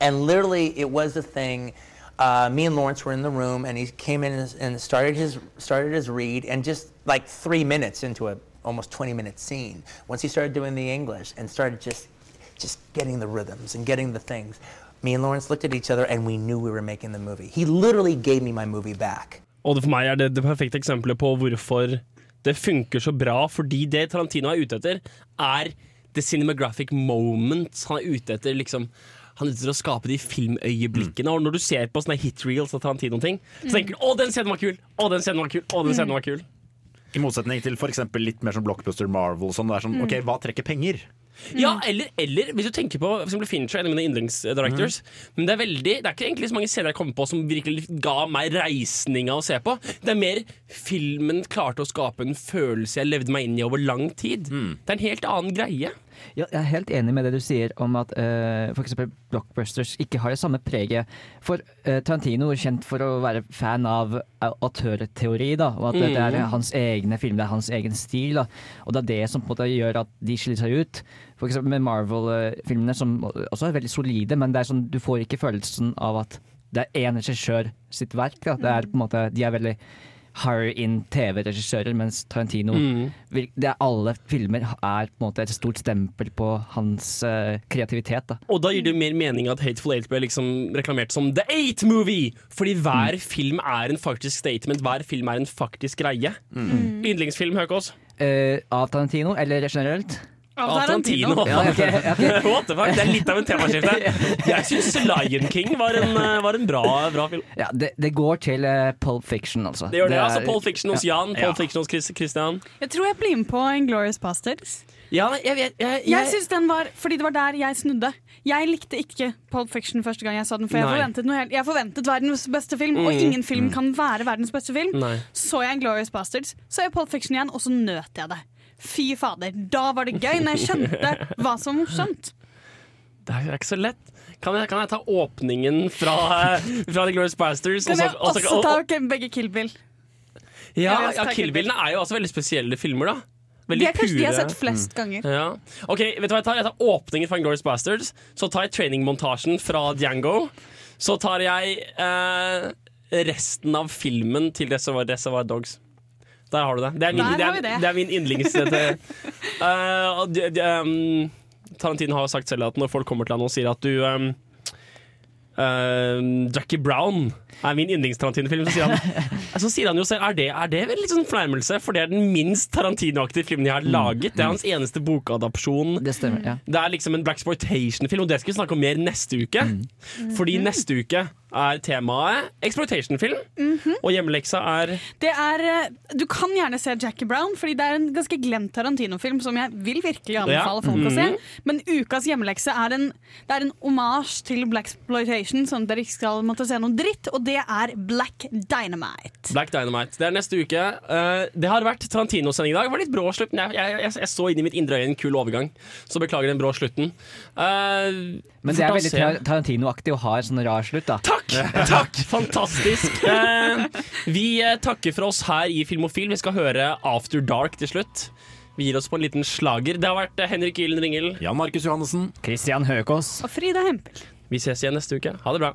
And literally, it was a thing. Uh, me and Lawrence were in the room, and he came in and, and started his started his read, and just like three minutes into a almost 20 minute scene, once he started doing the English and started just just getting the rhythms and getting the things, me and Lawrence looked at each other, and we knew we were making the movie. He literally gave me my movie back. Og det for meg er det det perfekte eksempelet på hvorfor det funker så bra. Fordi det Tarantino er ute etter, er the cinematographic moment. Han er ute etter liksom han er ute etter å skape de filmøyeblikkene. Og når du ser på sånne hitreels av Tarantino-ting, så tenker du 'Å, den scenen var kul', 'Å, den scenen var kul', 'Å, den scenen var kul'. I motsetning til for litt mer som blockbuster Marvel. Sånn, det er sånn, ok, Hva trekker penger? Ja, eller, eller hvis du tenker på for eksempel Fincher, en av mine yndlingsdirectors. Men det er veldig Det er ikke egentlig så mange scener jeg kommer på som virkelig ga meg reisninga å se på. Det er mer filmen klarte å skape en følelse jeg levde meg inn i over lang tid. Det er en helt annen greie. Ja, jeg er helt enig med det du sier om at uh, f.eks. blockbusters ikke har det samme preget. For uh, Tarantino er kjent for å være fan av autørteori, da, og at det er Mm. hans egne film, det er hans egen stil. Da. Og det er det som på en måte gjør at de skiller seg ut. Eksempel med Marvel-filmene, som også er veldig solide, men det er sånn, du får ikke følelsen av at det er én regissør sitt verk. Da. Det er på en måte, de er veldig hire in TV-regissører, mens Tarantino Mm. vil, det er Alle filmer er på en måte et stort stempel på hans uh, kreativitet. Da. Og da gir det mer mening at Hateful Eight ble liksom reklamert som The Eight Movie! Fordi hver film er en faktisk statement. Hver film er en faktisk greie. Yndlingsfilm, Høkås? Uh, av Tarantino, eller generelt? Tarantino. Tarantino. Ja, okay, okay. What the fuck? Det er litt av en temaskifte. Jeg syns Lion King var en, eh, var en bra, bra film. Ja, det, det går til uh, Pulp Fiction, altså. Det gjør det. er- altså Pulp Fiction hos Jan, Pulp Ja. Fiction hos Christian. Jeg tror jeg blir med på Inglorious Bastards. Ja, jeg vet jeg, Jeg synes den var, fordi det var der jeg snudde. Jeg likte ikke Pulp Fiction første gang jeg så den, for jeg Nei. forventet, noe helt, jeg forventet verdens beste film, og Mm. ingen film kan være verdens beste film. Nei. Så jeg Glorious Bastards, så jeg Pulp Fiction igjen, og så nøt jeg det. Fy fader, da var det gøy når jeg skjønte hva som var morsomt. Det er ikke så lett. Kan jeg, kan jeg ta åpningen fra, eh, fra The Glorious Bastards? Kan jeg også, også, også ta begge Kill Bill? Ja, ja Kill Billene er jo også veldig spesielle filmer, da. Veldig De er kanskje de jeg har sett flest ganger. Ja. Ok, vet du hva Jeg tar Jeg tar åpningen fra Glorious Bastards. Så tar jeg trainingmontasjen fra Django. Så tar jeg eh, resten av filmen til Reservoir, Reservoir Dogs. Der har du det. Det er min, det er, det. det er min yndlings... de- de, um, Tarantino har sagt selv at når folk kommer til han og sier at du um, uh, Jackie Brown er min yndlings-Tarantino-film, så, så sier han jo selv er det, er det vel litt sånn fornærmelse, for det er den minst Tarantino-aktige filmen jeg har laget. Det er hans eneste bokadapsjon. Det stemmer, ja. Det er liksom en blaxploitation-film, og det skal vi snakke om mer neste uke. Fordi neste uke er temaet exploitation-film, og hjemmeleksa er Det er, eh, du kan gjerne se Jackie Brown, Fordi det er en ganske glemt Tarantino-film som jeg vil virkelig anbefale folk å se. Men ukas hjemmelekse er en, det er en omasj til Blaxploitation, sånn at dere ikke skal måtte se noe dritt, og det er Black Dynamite. Black Dynamite. Det er neste uke. Eh, det har vært Tarantino-sending i dag. Det var litt brå slutt, jeg, jeg, jeg, jeg så inn i mitt indre øye en kul overgang, så beklager den brå slutten. Uh, Men det er veldig se. Tarantino-aktig å ha en sånn rar slutt, da. Takk! takk, Fantastisk. Uh, vi takker for oss her i Filmofil. Vi skal høre After Dark til slutt. Vi gir oss på en liten slager. Det har vært Henrik Ylen Ringel. Jan Markus Johannessen. Christian Høkås. Og Frida Hempel. Vi ses igjen neste uke. Ha det bra.